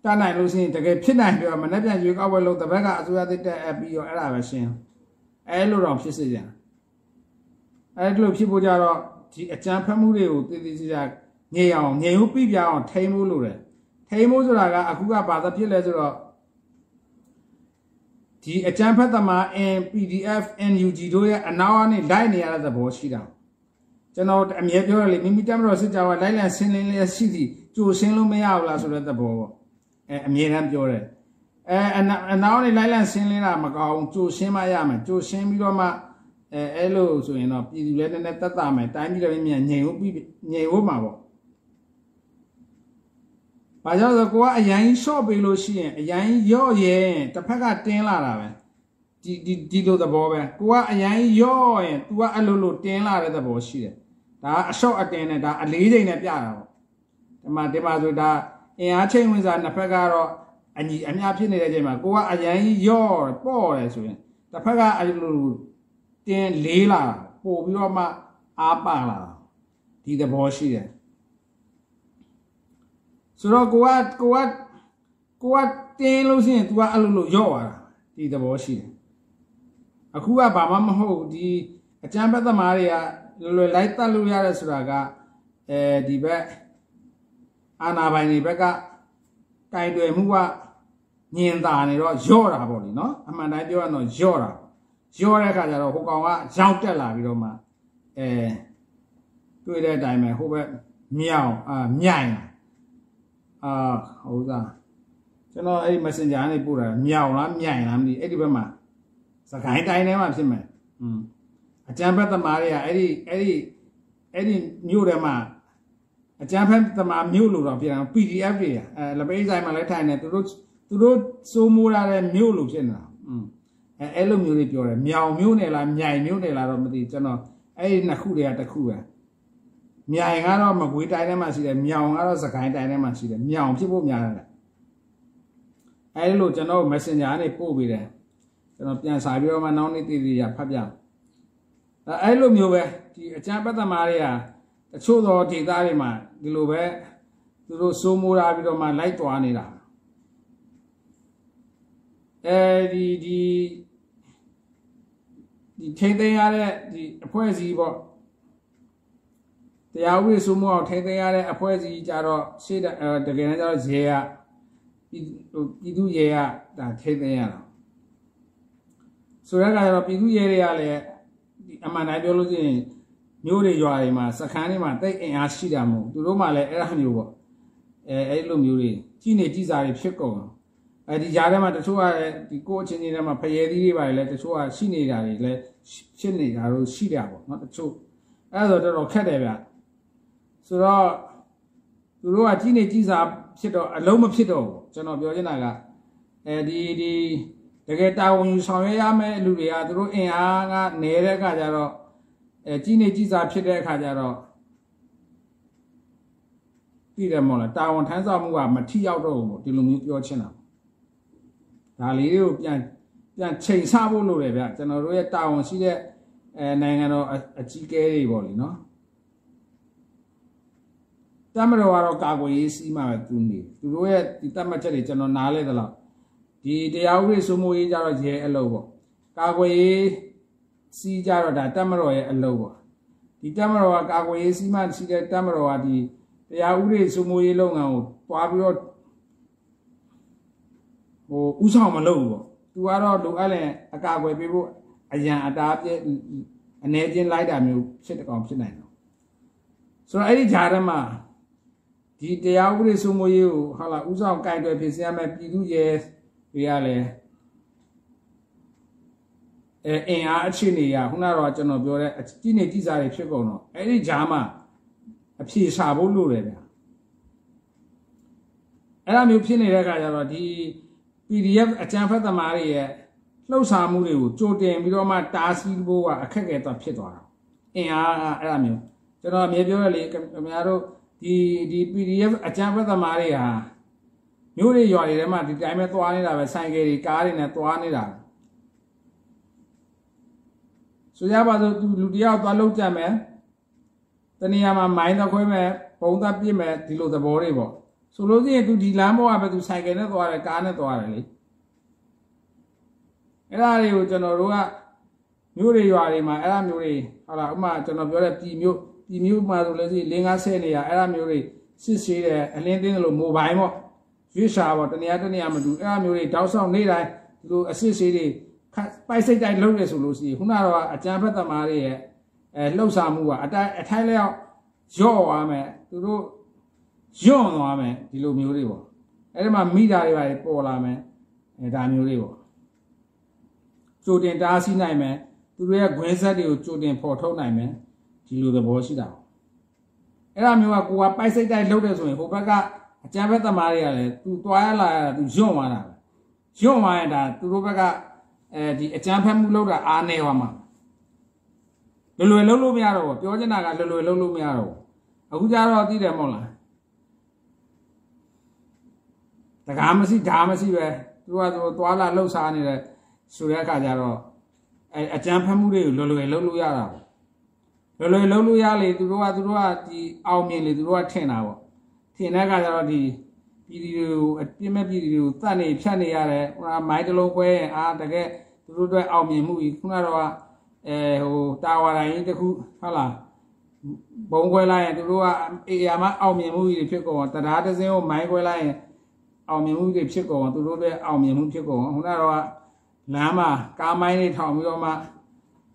တတ်နိုင်လို့ရှိရင်တကယ်ဖြစ်နိုင်တယ်မနေ့ပြန်ရွေးကောက်ပွဲလို့တပတ်ကအစိုးရသစ်တက်အပ်ပြီးတော့အဲ့ဒါပဲရှင်းအဲလိုတော့ဖြစ်စေကြအဲ့လိုဖြစ်ဖို့ကြတော့ ဒီအကြံဖက်မှုတွေကိုတည်တည်ကြကြငြိမ်အောင်ငြိမ်ဟုပြပြအောင်ထိန်းဖို့လိုတယ်ထိန်းဖို့ဆိုတာကအခုကဘာသာဖြစ်လဲဆိုတော့ဒီအကြံဖက်သမား in PDF NUG တို့ရဲ့အနောက်အနေလိုက်နေရတဲ့သဘောရှိတာကျွန်တော်အမြဲပြောရလေမိမိတက်မတော်စစ်ကြောကလိုက်လံဆင်းလင်းလျက်ရှိသည်ကြိုရှင်းလို့မရဘူးလားဆိုတဲ့သဘောပေါ့အဲအမြဲတမ်းပြောတယ်အဲအနောက်နေလိုက်လံဆင်းလင်းတာမကောင်းကြိုရှင်းမှရမယ်ကြိုရှင်းပြီးတော့မှ အဲအဲ့လိုဆိုရင်တော့ပြည်သူလည်းနည်းနည်းတက်တာမယ်တိုင်းပြည်လည်းမြန်ငြိမ်ဖို့ပြီးငြိမ်ဖို့မှာပေါ့ဘာကြောင့်လဲကိုကအရင်ရှော့ပေးလို့ရှိရင်အရင်ရော့ရင်တစ်ဖက်ကတင်းလာတာပဲဒီဒီဒီလိုသဘောပဲကိုကအရင်ရော့ရင် तू ကအဲ့လိုလိုတင်းလာတဲ့သဘောရှိတယ်ဒါအရှော့အတင်းနဲ့ဒါအလေးချိန်နဲ့ပြတာပေါ့ဒီမှာဒီမှာဆိုဒါအင်အားချိန်ဝင်စားနှစ်ဖက်ကတော့အညီအများဖြစ်နေတဲ့အချိန်မှာကိုကအရင်ရော့ပေါ့တယ်ဆိုရင်တစ်ဖက်ကအဲ့လို တင်းလေးလာပို့ပြီးတော့မှအားပါလာတာဒီသဘောရှိတယ်ဆိုတော့ကိုကကိုကကိုကတင်းလို့ရှိရင် तू ကအဲ့လိုလိုရော့သွားတာဒီသဘောရှိတယ်အခုကဘာမှမဟုတ်ဒီအကျမ်းဘက်သမားတွေကလွယ်လွယ်လိုက်တတ်လို့ရတယ်ဆိုတာကအဲဒီဘက်အာနာပိုင်တွေဘက်ကကင်တွယ်မှုကညင်တာနေတော့ယော့တာပေါ့လေနော်အမှန်တိုင်းပြောရတော့ယော့တာ ယော့တဲ့အခါကျတော့ဟိုကောင်ကရောက်တက်လာပြီးတော့မှအဲတွေ့တဲ့အတိုင်းပဲဟိုဘက်မြောင်အာမြိုင်အာဟုတ်သားကျွန်တော်အဲ့ဒီ messenger ကနေပို့တာမြောင်လားမြိုင်လားမသိအဲ့ဒီဘက်မှာစကိုင်းတိုင်းထဲမှာဖြစ်မယ်อืมအကြံဖက်သမားတွေကအဲ့ဒီအဲ့ဒီအဲ့ဒီမြို့ထဲမှာအကြံဖက်သမားမြို့လို့တော့ပြန် PDF တွေအဲလပိတ်ဆိုင်မှာလည်းထိုင်နေသူတို့သူတို့စိုးမိုးရတဲ့မြို့လို့ဖြစ်နေတာอืม အဲအဲ့လိုမျိုးတွေပြောတယ်မြောင်မြို့နယ်လားမြိုင်မြို့နယ်လားတော့မသိကျွန်တော်အဲ့ဒီနှစ်ခုတွေကတစ်ခုပဲမြိုင်ကတော့မကွေးတိုင်းထဲမှာရှိတယ်မြောင်ကတော့စကိုင်းတိုင်းထဲမှာရှိတယ်မြောင်ဖြစ်ဖို့များတယ်အဲ့လိုကျွန်တော် Messenger ကနေပို့ပေးတယ်ကျွန်တော်ပြန်စာပြီးတော့မှနောက်နေ့တည်တည်ရဖတ်ပြအဲ့လိုမျိုးပဲဒီအကျမ်းပတ်သမားတွေကတချို့သောဒေသတွေမှာဒီလိုပဲသူတို့စိုးမိုးထားပြီးတော့မှလိုက်သွားနေတာအဲဒီဒီ ဒီထိမ့်သိမ်းရတဲ့ဒီအဖွဲ့အစည်းပေါ့တရားဥပဒေစိုးမိုးအောင်ထိမ့်သိမ်းရတဲ့အဖွဲ့အစည်းကြတော့ရှေ့တကယ်တမ်းကျတော့ရေကပြည်သူရေကဒါထိမ့်သိမ်းရတာဆိုတဲ့အခါကျတော့ပြည်သူရဲတွေကလည်းအမှန်တိုင်းပြောလို့ရှိရင်မျိုးတွေရွာတွေမှာစခန်းတွေမှာတိတ်အင်အားရှိတာမဟုတ်သူတို့မှလည်းအဲ့ဒါမျိုးပေါ့အဲအဲ့လိုမျိုးတွေကြီးနေကြီးစားတွေဖြစ်ကုန်အဲဒီကြားထဲမှာတချို့ကဒီကိုအချင်းချင်းထဲမှာဖရဲသီးတွေပါလေတချို့ကရှိနေတာတွေလည်း ဖြစ်နေတာတို့ရှိတာပေါ့နော်တချို့အဲ့ဒါဆိုတော့တော်တော်ခက်တယ်ဗျဆိုတော့သူတို့ကကြီးနေကြီးစားဖြစ်တော့အလုံးမဖြစ်တော့ဘူးကျွန်တော်ပြောချင်တာကအဲဒီဒီတကယ်တာဝန်ယူဆောင်ရွက်ရမယ့်လူတွေကသူတို့အင်အားကနေတဲ့အခါကျတော့အဲကြီးနေကြီးစားဖြစ်တဲ့အခါကျတော့သိတယ်မို့လားတာဝန်ထမ်းဆောင်မှုကမထိရောက်တော့ဘူးပေါ့ဒီလိုမျိုးပြောချင်တာဒါလေးတွေကိုပြန် ပြန်ချိန်ဆဖို့လိုတယ်ဗျကျွန်တော်တို့ရဲ့တာဝန်ရှိတဲ့အဲနိုင်ငံတော်အကြီးအကဲတွေပေါ့လေနော်တမတော်ကတော့ကာကွယ်ရေးစီးမှပဲသူနေသူတို့ရဲ့ဒီတတ်မှတ်ချက်တွေကျွန်တော်နားလဲသလားဒီတရားဥပဒေစိုးမိုးရေးကြတော့ရဲအလုပ်ပေါ့ကာကွယ်ရေးစီးကြတော့ဒါတက်မတော်ရဲ့အလုပ်ပေါ့ဒီတက်မတော်ကကာကွယ်ရေးစီးမှရှိတဲ့တက်မတော်ကဒီတရားဥပဒေစိုးမိုးရေးလုပ်ငန်းကိုတွားပြီးတော့ဟိုဥဆောင်မလုပ်ဘူးပေါ့ သူကတော့လိုအပ်ရင်အကာအကွယ်ပေးဖို့အရန်အတားပြည့်အနေချင်းလိုက်တာမျိုးဖြစ်တကောင်ဖြစ်နိုင်တော့ဆိုတော့အဲ့ဒီဂျာထဲမှာဒီတရားဥပဒေစိုးမိုးရေးကိုဟာလာဥဆောင်ကင်တွယ်ဖြစ်စေရမယ်ပြည်သူရဲ့တွေကလည်းအဲအင်အားအခြေအနေရခုနကတော့ကျွန်တော်ပြောတဲ့ကြီးနေကြီးစားတွေဖြစ်ကုန်တော့အဲ့ဒီဂျားမှာအဖြေရှာဖို့လိုတယ်ဗျအဲ့လိုမျိုးဖြစ်နေတဲ့အခါကျတော့ဒီ PDF အကြံဖက်သမားတွေရဲ့လှုပ်ရှားမှုတွေကိုကြိုတင်ပြီးတော့မှတားဆီးဖို့ကအခက်အခဲတော့ဖြစ်သွားတာအင်အားအဲ့လိုမျိုးကျွန်တော်အမြဲပြောရလေခင်ဗျားတို့ဒီဒီ PDF အကြံဖက်သမားတွေဟာမြို့တွေရွာတွေထဲမှာဒီတိုင်းပဲသွားနေတာပဲဆိုင်ကယ်တွေကားတွေနဲ့သွားနေတာဆိုရပါစို့သူလူတယောက်သွားလောက်ကြမယ်တနေရာမှာမိုင်းတော့ခွဲမယ်ပုံသက်ပြစ်မယ်ဒီလိုသဘောတွေပေါ့ ဆိုလို့ရှိရင်သူဒီလမ်းပေါ်ကပဲသူဆိုင်ကယ်နဲ့သွားတယ်ကားနဲ့သွားတယ်လေအဲ့ဒါတွေကိုကျွန်တော်တို့ကမြို့တွေရွာတွေမှာအဲ့ဒါမျိုးတွေဟုတ်လားဥမာကျွန်တော်ပြောတဲ့ပြည်မြို့ပြည်မြို့မှာဆိုလို့ရှိရင်လင်းကားဆဲနေရအဲ့ဒါမျိုးတွေစစ်ဆေးတယ်အလင်းတင်းလို့မိုဘိုင်းပေါ့ရွေးရှာပေါ့တနေရာတနေရာမတူအဲ့ဒါမျိုးတွေတောက်ဆောင်နေတိုင်းဒီလိုအစစ်ဆေးတွေပိုက်စိတ်တိုင်းလုပ်ရဆိုလို့ရှိရင်ခုနကတော့အကြံဖက်သမားတွေရဲ့အဲလှုပ်ရှားမှုကအတိုင်းအထိုင်းလျောက်ရော့သွားမယ်သူတို့ ယွန့်သွားမယ်ဒီလိုမျိုးတွေပေါ့အဲ့ဒီမှာမိတာတွေပါပေါ်လာမယ်အဲဒါမျိုးတွေပေါ့ကြိုတင်တားဆီးနိုင်မယ်သူတို့ရဲ့ဂွင်းဆက်တွေကိုကြိုတင်ဖော်ထုတ်နိုင်မယ်ဒီလိုသဘောရှိတာအဲ့ဒါမျိုးကကိုကပိုက်စိတ်တိုင်းလုပ်တယ်ဆိုရင်ဟိုဘက်ကအကြံဘက်သမားတွေကလည်းသူသွားရလာရတာသူယွန့်သွားတာပဲယွန့်သွားရင်ဒါသူတို့ဘက်ကအဲဒီအကြံဖက်မှုလုပ်တာအားနေသွားမှာလွယ်လွယ်လုံးလို့မရတော့ဘူးပြောချင်တာကလွယ်လွယ်လုံးလို့မရတော့ဘူးအခုကျတော့သိတယ်မဟုတ်လား တကားမရှိဓာမရှိပဲသူကသူသွားလာလှုပ်ရှားနေတယ်ဆိုတဲ့အခါကျတော့အဲအကြံဖက်မှုတွေကိုလွယ်လွယ်လုံးလို့ရတာပေါ့လွယ်လွယ်လုံးလို့ရလေသူတို့ကသူတို့ကဒီအောင်မြင်လေသူတို့ကထင်တာပေါ့ထင်တဲ့အခါကျတော့ဒီပြည်သူတွေကိုအပြစ်မဲ့ပြည်သူတွေကိုတတ်နေဖြတ်နေရတယ်ဟိုမိုင်းတလုံးခွဲရင်အာတကယ်သူတို့အတွက်အောင်မြင်မှုကြီးခုနကတော့အဲဟိုတာဝါတိုင်းတစ်ခုဟုတ်လားဘုံခွဲလိုက်ရင်သူတို့ကအေယာမအောင်မြင်မှုကြီးဖြစ်ကုန်တရားတစ်စင်းကိုမိုင်းခွဲလိုက်ရင် အောင်မြင်မှုတွေဖြစ်ကုန်သူတို့အတွက်အောင်မြင်မှုဖြစ်ကုန်ခုနကတော့လမ်းမှာကားမိုင်းတွေထောင်ပြီးတော့မှ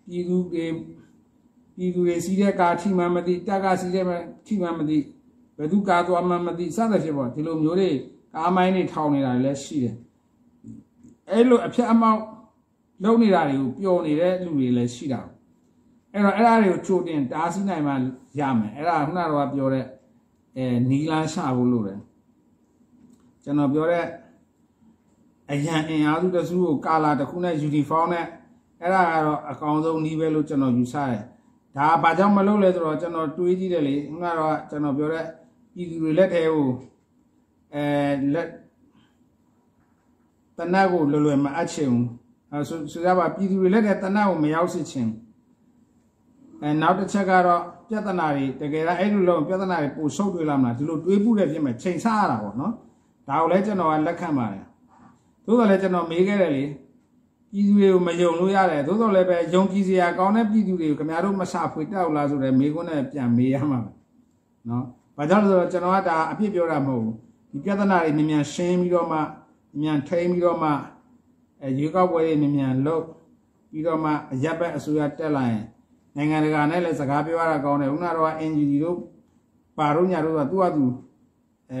ပြည်သူတွေပြည်သူတွေစီးတဲ့ကားထိမှမသိတက်ကစီးတဲ့ထိမှမသိဘယ်သူကားသွားမှမသိစသဖြင့်ပေါ့ဒီလိုမျိုးတွေကားမိုင်းတွေထောင်နေတာလည်းရှိတယ်အဲ့လိုအဖြတ်အမောက်လုပ်နေတာတွေကိုပျော်နေတဲ့လူတွေလည်းရှိတာအဲ့တော့အဲ့ဒါတွေကိုချိုးတင်တားဆီးနိုင်မှရမယ်အဲ့ဒါခုနကတော့ပြောတဲ့အဲနီလန်းရှာဖို့လို့တယ် ကျွန်တော်ပြောတဲ့အရန်အင်အားစုတစုကိုကာလာတစ်ခုနဲ့ယူနီဖောင်းနဲ့အဲ့ဒါကတော့အကောင်ဆုံးနီးပဲလို့ကျွန်တော်ယူဆတယ်ဒါဘာကြောင့်မလုပ်လဲဆိုတော့ကျွန်တော်တွေးကြည့်တယ်လေခုနကတော့ကျွန်တော်ပြောတဲ့ပြည်သူတွေလက်ထဲကိုအဲလက်တနတ်ကိုလွယ်လွယ်မအပ်ချင်ဘူးအဲဆိုဆိုရပါပြည်သူတွေလက်ထဲတနတ်ကိုမရောက်စေချင်အဲနောက်တစ်ချက်ကတော့ပြဿနာတွေတကယ်တော့အဲ့လိုလုံးပြဿနာတွေပိုရှုပ်တွေးလာမလားဒီလိုတွေးမှုတဲ့ဖြစ်မဲ့ချိန်ဆရတာပေါ့နော် ဒါကိုလည်းကျွန်တော်ကလက်ခံပါတယ်သို့တော်လည်းကျွန်တော်မေးခဲ့တယ်လေပြည်သူတွေကိုမယုံလို့ရတယ်သို့တော်လည်းပဲယုံကြည်စရာကောင်းတဲ့ပြည်သူတွေကိုခင်ဗျားတို့မဆဖွေတောက်လားဆိုတော့မေးခွန်းနဲ့ပြန်မေးရမှာနော်ဘာကြောင့်လဲဆိုတော့ကျွန်တော်ကဒါအပြစ်ပြောတာမဟုတ်ဘူးဒီပြဿနာတွေမြန်မြန်ရှင်းပြီးတော့မှမြန်ထိန်းပြီးတော့မှအဲရွေးကောက်ပွဲတွေမြန်မြန်လုပ်ပြီးတော့မှအရက်ဘက်အစိုးရတက်လာရင်နိုင်ငံတကာနဲ့လည်းစကားပြောရတာကောင်းတယ်ခုနကတော့ NGO တို့ပါတို့ညာတို့ကသူ့အတူအဲ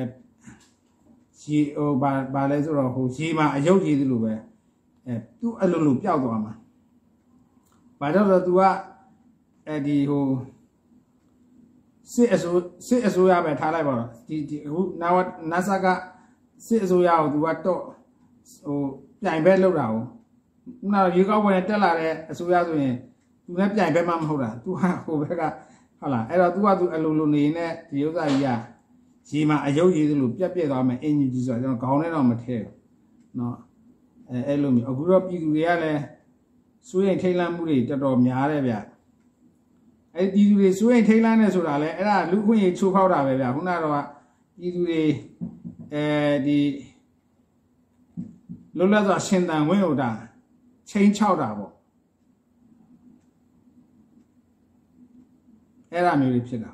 ရေဟိုဘာဘာလဲဆိုတော့ဟိုရေမှာအယုတ်ကြီးသလိုပဲအဲသူအဲ့လိုလိုပျောက်သွားမှာဘာကြောင့်လဲဆိုတော့ तू ကအဲ့ဒီဟိုစစ်အစိုးစစ်အစိုးရပဲထားလိုက်ပါတော့ဒီဒီအခုနာဝနာဆာကစစ်အစိုးရကို तू ကတော့ဟိုပြိုင်ဘက်လောက်တာကိုခုနရေကောက်ပွဲတက်လာတဲ့အစိုးရဆိုရင် तू လည်းပြိုင်ဘက်မှမဟုတ်တာ तू ဟာဟိုဘက်ကဟုတ်လားအဲ့တော့ तू က तू အလိုလိုနေနေဒီဥစ္စာကြီးက ရေမှာအယုတ်ရည်သလိုပြက်ပြက်သွားမယ်အင်ဂျင်ကြီးဆိုတော့ကျွန်တော်ခေါင်းထဲတော့မထည့်ဘူးเนาะအဲအဲ့လိုမျိုးအခုတော့ပြည်သူတွေကလည်းစိုးရိမ်ထိတ်လန့်မှုတွေတော်တော်များတယ်ဗျအဲ့ဒီပြည်သူတွေစိုးရိမ်ထိတ်လန့်နေဆိုတာလဲအဲ့ဒါလူခွင့်ရေးချိုးဖောက်တာပဲဗျခုနကတော့ပြည်သူတွေအဲဒီလွတ်လပ်စွာရှင်သန်ဝင်ဟိုတာချိန်ချောက်တာပေါ့အဲ့ဒါမျိုးတွေဖြစ်တာ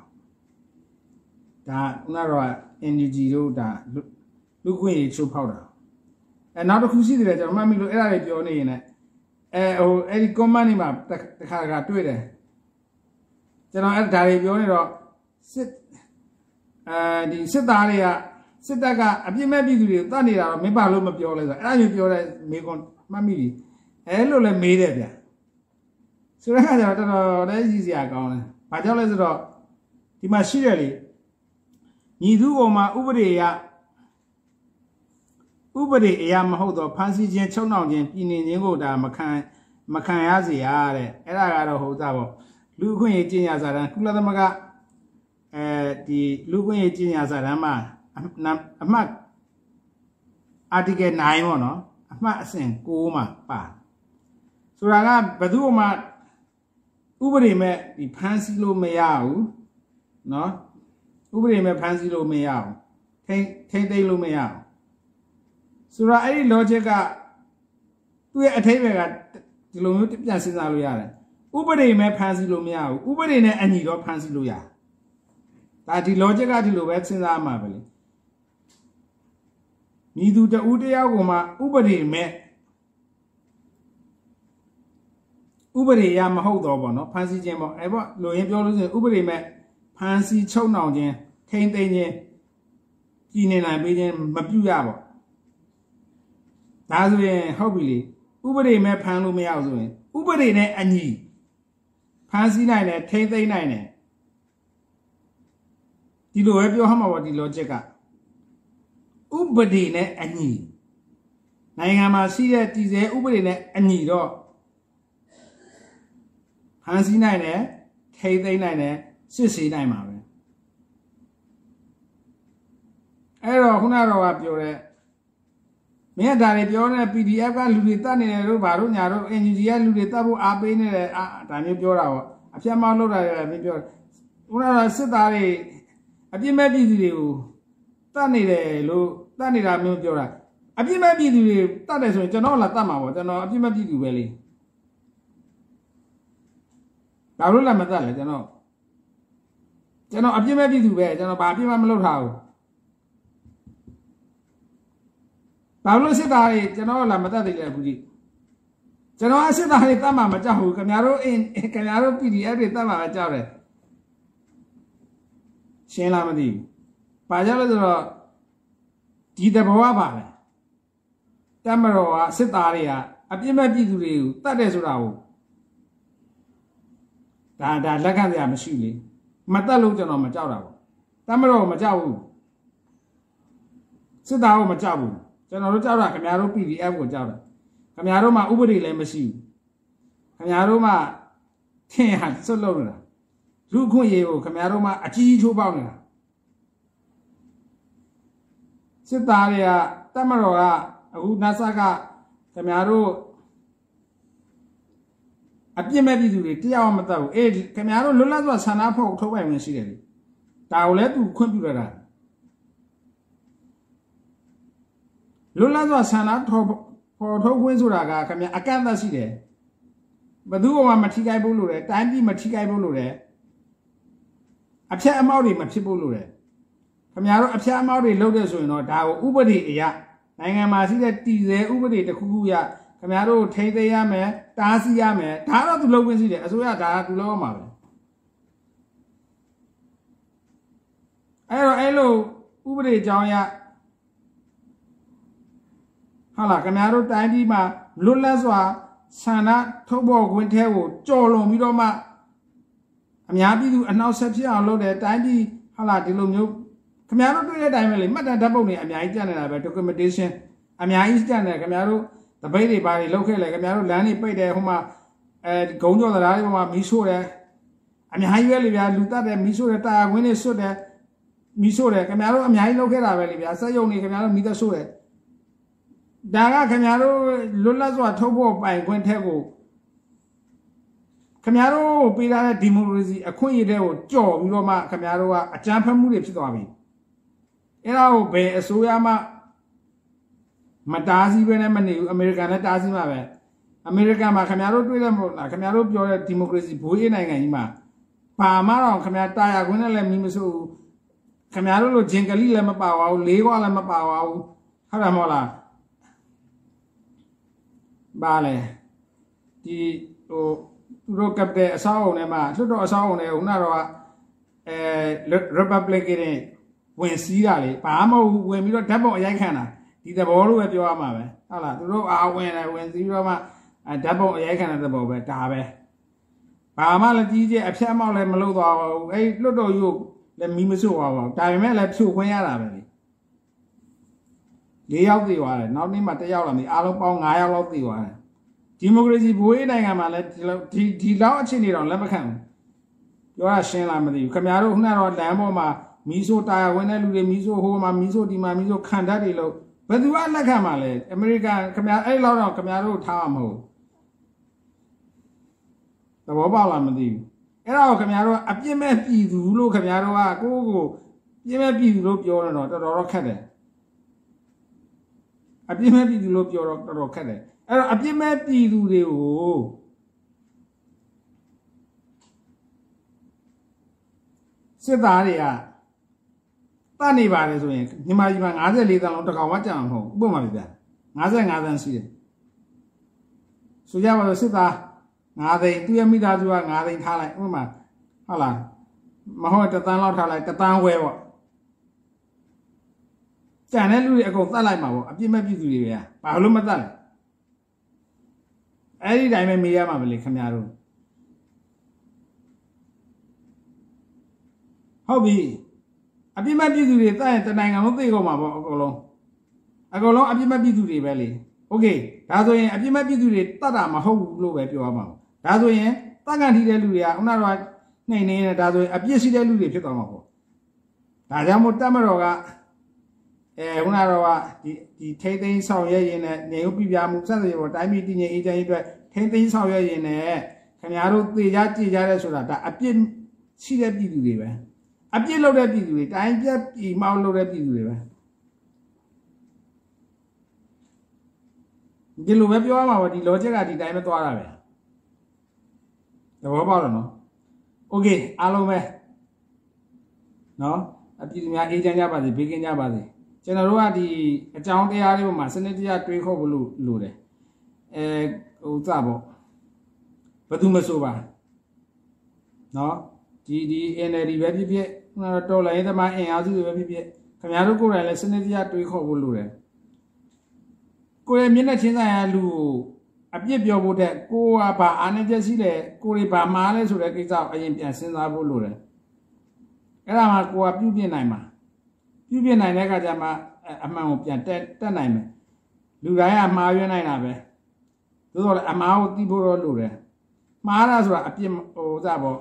ဒါခုနကတော့ NGO တို့ဒါလူခွင့်ရေးချိုးဖောက်တာအဲနောက်တစ်ခုရှိသေးတယ်ကျွန်တော်မှတ်မိလို့အဲ့ဒါတွေပြောနေရင်လည်းအဲဟိုအဲ့ဒီ comment တွေမှာတစ်ခါတခါတွေ့တယ်ကျွန်တော်အဲ့ဒါတွေပြောနေတော့စစ်အဲဒီစစ်သားတွေကစစ်တပ်ကအပြစ်မဲ့ပြည်သူတွေတတ်နေတာတော့မင်းပါလို့မပြောလဲဆိုတော့အဲ့ဒါမျိုးပြောတဲ့မေကွန်မှတ်မိပြီအဲလိုလဲမေးတယ်ဗျဆိုတော့ကျွန်တော်တော်တော်လေးကြီးစရာကောင်းတယ်ဘာကြောင့်လဲဆိုတော့ဒီမှာရှိတယ်လေ ညီသူကောင်မှာဥပဒေရဥပဒေအရာမဟုတ်တော့ဖန်ဆီးခြင်းချုံနှောင်ခြင်းပြည်နေခြင်းကိုဒါမခံမခံရစေရတဲ့အဲ့ဒါကတော့ဟုတ်သားပေါ့လူခွင့်ရေးကျင့်ရစာတမ်းကုလသမဂ္ဂအဲဒီလူခွင့်ရေးကျင့်ရစာတမ်းမှာအမှတ် article 9ပေါ့နော်အမှတ်အစဉ်6မှာပါဆိုတာကဘယ်သူမှဥပဒေမဲ့ဒီဖန်ဆီးလို့မရဘူးเนาะ ဥပဒေမဲ့ဖန်ဆီးလို့မရဘူးထိန်းထိန်းသိမ်းလို့မရဘူးဆိုတော့အဲ့ဒီ logic ကသူ့ရဲ့အထိပ္ပယ်ကဒီလိုမျိုးပြန်စဉ်းစားလို့ရတယ်ဥပဒေမဲ့ဖန်ဆီးလို့မရဘူးဥပဒေနဲ့အညီတော့ဖန်ဆီးလို့ရဒါဒီ logic ကဒီလိုပဲစဉ်းစားမှာပဲလေမိသူတဦးတယောက်ကမှဥပဒေမဲ့ဥပဒေရမဟုတ်တော့ဘောနော်ဖန်ဆီးခြင်းပေါ့အဲ့ပေါ့လိုရင်းပြောလို့ဆိုရင်ဥပဒေမဲ့ ဖန်ဆီးချုပ်နှောင်ခြင်းထိမ့်သိမ်းခြင်းကြီးနေနိုင်ပေးခြင်းမပြုရပါဒါဆိုရင်ဟုတ်ပြီလေဥပဒေမဲ့ဖမ်းလို့မရဘူးဆိုရင်ဥပဒေနဲ့အညီဖမ်းဆီးနိုင်တယ်ထိမ့်သိမ်းနိုင်တယ်ဒီလိုပဲပြောဟမှာပေါ့ဒီ logic ကဥပဒေနဲ့အညီနိုင်ငံမှာရှိတဲ့တည်ဆဲဥပဒေနဲ့အညီတော့ဖမ်းဆီးနိုင်တယ်ထိမ့်သိမ်းနိုင်တယ် စစ်ဆေးနိုင်မှာပဲအဲ့တော့ခုနကတော့ပြောတဲ့မင်းကဒါတွေပြောနေတဲ့ PDF ကလူတွေတတ်နေတယ်လို့ဘာလို့ညာတော့ NGO ကလူတွေတတ်ဖို့အားပေးနေတယ်အာဒါမျိုးပြောတာပေါ့အပြတ်မောင်းလောက်တာလည်းမပြောဦးနာစစ်သားတွေအပြစ်မဲ့ပြည်သူတွေကိုတတ်နေတယ်လို့တတ်နေတာမျိုးပြောတာအပြစ်မဲ့ပြည်သူတွေတတ်တယ်ဆိုရင်ကျွန်တော်လာတတ်မှာပေါ့ကျွန်တော်အပြစ်မဲ့ပြည်သူပဲလေဘာလို့လဲမတတ်လဲကျွန်တော် ကျွန်တော်အပြစ်မဲ့ပြည်သူပဲကျွန်တော်ဘာအပြစ်မှမလုပ်ထားဘူးဘာလို့စစ်သားတွေကျွန်တော်လာမတတ်သေးလဲအခုကြီးကျွန်တော်အစစ်သားတွေတတ်မှာမကြောက်ဘူးခင်ဗျားတို့အင်းခင်ဗျားတို့ PDF တွေတတ်မှာပဲကြောက်တယ်ရှင်းလားမသိဘူး။ဘာကြောင့်လဲဆိုတော့ဒီတဘောကပါပဲ။တမတော်ကစစ်သားတွေကအပြစ်မဲ့ပြည်သူတွေကိုတတ်တယ်ဆိုတာကိုဒါဒါလက်ခံစရာမရှိလေ။ မတတ်လို့ကျွန်တော်မကြောက်တာပေါ့။တမတော်မကြောက်ဘူး။စစ်သားကိုမကြောက်ဘူး။ကျွန်တော်တို့ကြောက်တာခင်ဗျားတို့ PDF ကိုကြောက်တာ။ခင်ဗျားတို့မှဥပဒေလည်းမရှိဘူး။ခင်ဗျားတို့မှထင်ဟာစွတ်လို့နေတာလူခွင့်ရေးကိုခင်ဗျားတို့မှအကြီးချိုးပေါက်နေတာစစ်သားတွေကတက်မတော်ကအခုနတ်ဆကခင်ဗျားတို့ အပြစ်မဲ့ပြည်သူတွေတရားမတတ်ဘူးအေးခင်ဗျားတို့လွတ်လပ်စွာဆန္ဒဖောက်ထုတ်ပိုင်ဝင်ရှိတယ်လေဒါကိုလည်းသူခွင့်ပြုရတာလွတ်လပ်စွာဆန္ဒထုတ်ဖော်ထုတ်ခွင့်ဆိုတာကခင်ဗျာအကန့်အသတ်ရှိတယ်ဘယ်သူမှမထိခိုက်ဘူးလို့လေတိုင်းပြည်မထိခိုက်ဘူးလို့လေအဖြတ်အမောက်တွေမဖြစ်ဘူးလို့လေခမရတို့အဖြတ်အမောက်တွေလုပ်တဲ့ဆိုရင်တော့ဒါကိုဥပဒေအရနိုင်ငံမှာရှိတဲ့တည်ဆဲဥပဒေတစ်ခုခုရ ခမရတို့ထိသိမ်းရမယ်တားဆီးရမယ်ဒါတော့သူလုပ်ခွင့်ရှိတယ်အစိုးရဒါကသူလုပ်ရမှာပဲအဲ့တော့အဲ့လိုဥပဒေကြောင်းရဟာလာခမရတို့တိုင်းပြည်မှာလွတ်လပ်စွာဆန္ဒထုတ်ပေါ်ခွင့်ထဲကိုကြော်လွန်ပြီးတော့မှအများပြည်သူအနှောက်အယှက်ဖြစ်အောင်လုပ်တယ်တိုင်းပြည်ဟာလာဒီလိုမျိုးခင်ဗျားတို့တွေ့တဲ့အတိုင်းပဲလေမှတ်တမ်းဓာတ်ပုံတွေအများကြီးကြံနေတာပဲ documentation အများကြီးကြံတယ်ခင်ဗျားတို့ တပိတ်တွေဘာတွေလုပ်ခဲ့လဲခင်ဗျားတို့လမ်းတွေပိတ်တယ်ဟိုမှာအဲဂုံကြော်သလားတွေပေါ်မှာမီးရှို့တယ်အများကြီးပဲလေဗျာလူတက်တယ်မီးရှို့တယ်တာယာခွင်းတွေဆွတ်တယ်မီးရှို့တယ်ခင်ဗျားတို့အများကြီးလုပ်ခဲ့တာပဲလေဗျာစက်ရုံတွေခင်ဗျားတို့မီးသက်ရှို့တယ်ဒါကခင်ဗျားတို့လွတ်လပ်စွာထုတ်ဖို့ပိုင်ခွင့်ထက်ကိုခင်ဗျားတို့ပေးထားတဲ့ဒီမိုကရေစီအခွင့်အရေးတွေကိုကြော်ပြီးတော့မှခင်ဗျားတို့ကအကြမ်းဖက်မှုတွေဖြစ်သွားပြီအဲ့ဒါကိုဘယ်အစိုးရမှ မတားဆီးပဲနဲ့မနေဘူးအမေရိကန်လည်းတားဆီးမှာပဲအမေရိကန်မှာခင်ဗျားတို့တွေ့တယ်မဟုတ်လားခင်ဗျားတို့ပြောတဲ့ဒီမိုကရေစီဘိုးအေးနိုင်ငံကြီးမှာဘာမှတော့ခင်ဗျားတာယာခွင်းနဲ့လည်းမီးမဆိုးဘူးခင်ဗျားတို့လိုဂျင်ကလီလည်းမပါပါဘူးလေးခွာလည်းမပါပါဘူးဟုတ်တယ်မဟုတ်လားဘာလဲဒီဟိုသူတို့ကပ်တဲ့အဆောက်အုံထဲမှာလွှတ်တော်အဆောက်အုံထဲခုနတော့အဲ Republican တွေဝင်စည်းတာလေဘာမှမဟုတ်ဝင်ပြီးတော့ဓာတ်ပုံအရိုက်ခံတာ ဒီသဘောလို့ပဲပြောရမှာပဲဟုတ်လားသူတို့အာဝင်တယ်ဝင်စည်းပြီးတော့မှဓာတ်ပုံအရိုက်ခံတဲ့သဘောပဲဒါပဲဘာမှလည်းကြီးကျယ်အဖြတ်အမောက်လည်းမလုပ်သွားပါဘူးအဲ့လွတ်တော်ယူလည်းမီးမစွတ်သွားပါဘူးဒါပေမဲ့လည်းဖြိုခွင်းရတာပဲလေ၄ယောက်သေသွားတယ်နောက်နေ့မှတစ်ယောက်လာပြီအားလုံးပေါင်း၅ယောက်လောက်သေသွားတယ်ဒီမိုကရေစီဘိုးအေးနိုင်ငံမှာလည်းဒီဒီလောက်အခြေအနေတော့လက်မခံဘူးပြောရရှင်းလားမသိဘူးခင်ဗျားတို့ခုနကတော့လမ်းပေါ်မှာမီးဆိုးတာယာဝင်တဲ့လူတွေမီးဆိုးဟိုမှာမီးဆိုးဒီမှာမီးဆိုးခံတတ်တွေလို့ ဘယ်သူကလက်ခံမှာလဲအမေရိကန်ခင်ဗျာအဲ့လောက်တော့ခင်ဗျားတို့ထားမှာမဟုတ်သဘောပေါက်လားမသိဘူးအဲ့ဒါကိုခင်ဗျားတို့အပြစ်မဲ့ပြည်သူလို့ခင်ဗျားတို့ကကိုယ့်ကိုပြစ်မဲ့ပြည်သူလို့ပြောတော့တော်တော်ခက်တယ်အပြစ်မဲ့ပြည်သူလို့ပြောတော့တော်တော်ခက်တယ်အဲ့တော့အပြစ်မဲ့ပြည်သူတွေကိုစစ်သားတွေက တတ်နေပါတယ်ဆိုရင်မြန်မာပြည်မှာ54တန်းလုံးတစ်ကောင်မှကြံမှာမဟုတ်ဥပမာပြပြ55တန်းရှိတယ်ဆိုကြပါတော့စစ်သား9သိန်းသူရဲ့မိသားစုက9သိန်းထားလိုက်ဥပမာဟုတ်လားမဟုတ်တသန်းလောက်ထားလိုက်တသန်းဝဲပေါ့ကြံတဲ့လူတွေအကုန်တတ်လိုက်မှာပေါ့အပြစ်မဲ့ပြည်သူတွေပဲဘာလို့မတတ်လဲအဲ့ဒီတိုင်းပဲမေးရမှာပဲလေခင်ဗျားတို့ဟုတ်ပြီ အပြစ်မဲ့ပြည်သူတွေတတ်ရင်တနိုင်ငံလုံးသိကုန်မှာပေါ့အကုန်လုံးအကုန်လုံးအပြစ်မဲ့ပြည်သူတွေပဲလေโอเคဒါဆိုရင်အပြစ်မဲ့ပြည်သူတွေတတ်တာမဟုတ်ဘူးလို့ပဲပြောရမှာဒါဆိုရင်တတ်ကန်ထီတဲ့လူတွေကခုနကတော့နှိမ်နေတယ်ဒါဆိုရင်အပြစ်ရှိတဲ့လူတွေဖြစ်သွားမှာပေါ့ဒါကြောင့်မို့တတ်မတော်ကအဲခုနကတော့ဒီဒီထိမ့်သိမ်းဆောင်ရွက်ရင်နဲ့နေဥပြပြမှုစသဖြင့်ပေါ့တိုင်းပြည်တည်ငြိမ်အေးချမ်းရေးအတွက်ထိမ့်သိမ်းဆောင်ရွက်ရင်နဲ့ခ ခင်ဗျားတို့သေကြကြည်ကြတဲ့ဆိုတာဒါအပြစ်ရှိတဲ့ပြည်သူတွေပဲ အပြစ်လုပ်တဲ့ပြည်သူတွေတိုင်းပြက်ပြည်မောက်လုပ်တဲ့ပြည်သူတွေပဲဒီလိုပဲပြောရမှာပါဒီ logic ကဒီတိုင်းပဲသွားတာပဲသဘောပေါက်တော့နော် okay အားလုံးပဲနော်အပြည်သူများအေးချမ်းကြပါစေဘေးကင်းကြပါစေကျွန်တော်တို့ကဒီအကြောင်းတရားလေးပေါ်မှာစနစ်တရားတွေးခေါ်ဖို့လို့လို့တယ်အဲဟိုစပေါ့ဘယ်သူမဆိုပါနော်ဒီဒီ NLD ပဲဖြစ်ဖြစ် တော်လိုင်းသမားအင်အားစုတွေပဲဖြစ်ဖြစ်ခင်ဗျားတို့ကိုယ်တိုင်လည်းစနစ်တရားတွေးခေါ်ဖို့လို့တယ်ကိုယ်ရဲ့မျက်နှာချင်းဆိုင်ရာလူကိုအပြစ်ပြောဖို့တဲ့ကိုကဘာအာဏာချက်ရှိလဲကိုယ်တွေဘာမှားလဲဆိုတဲ့ကိစ္စကိုအရင်ပြန်စဉ်းစားဖို့လို့တယ်အဲ့ဒါမှကိုကပြုပြင်နိုင်မှာပြုပြင်နိုင်တဲ့အခါကျမှအမှန်ကိုပြန်တက်တက်နိုင်မယ်လူတိုင်းကမှားရွေးနိုင်တာပဲသို့တော်လည်းအမှားကိုသိဖို့တော့လိုတယ်မှားတာဆိုတာအပြစ်ဟိုစပေါ့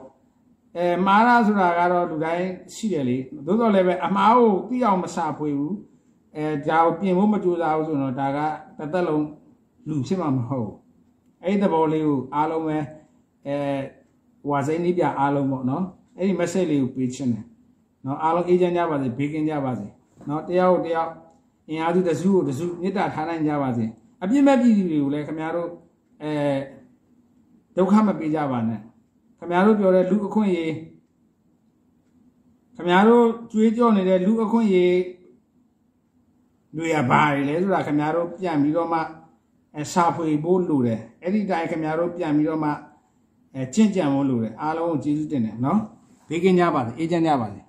အဲမှားတာဆိုတာကတော့လူတိုင်းရှိတယ်လေသို့တော်လည်းပဲအမှားကိုသိအောင်မစာဖွေဘူးအဲဒါကိုပြင်ဖို့မကြိုးစားဘူးဆိုတော့ဒါကတစ်သက်လုံးလူဖြစ်မှာမဟုတ်ဘူးအဲ့ဒီသဘောလေးကိုအားလုံးပဲအဲဝါစိမ့်လေးပြအားလုံးပေါ့နော်အဲ့ဒီ message လေးကိုပေးချင်တယ်နော်အားလုံးအေးချမ်းကြပါစေဘေးကင်းကြပါစေနော်တယောက်တယောက်အင်အားစုတစုကိုတစုမေတ္တာထားနိုင်ကြပါစေအပြစ်မဲ့ပြည်သူတွေကိုလည်းခင်ဗျားတို့အဲဒုက္ခမပေးကြပါနဲ့ ခင်ဗျားတို့ပြောတဲ့လူအခွင့်အရေးခင်ဗျားတို့ကြွေးကြော်နေတဲ့လူအခွင့်အရေးတွေရပါတယ်လေဆိုတာခင်ဗျားတို့ပြန်ပြီးတော့မှအဲစာဖွေဖို့လိုတယ်အဲ့ဒီတိုင်းခင်ဗျားတို့ပြန်ပြီးတော့မှအဲကျင့်ကြံဖို့လိုတယ်အားလုံးကိုကျေးဇူးတင်တယ်နော်ဘေးကင်းကြပါစေအေးချမ်းကြပါစေ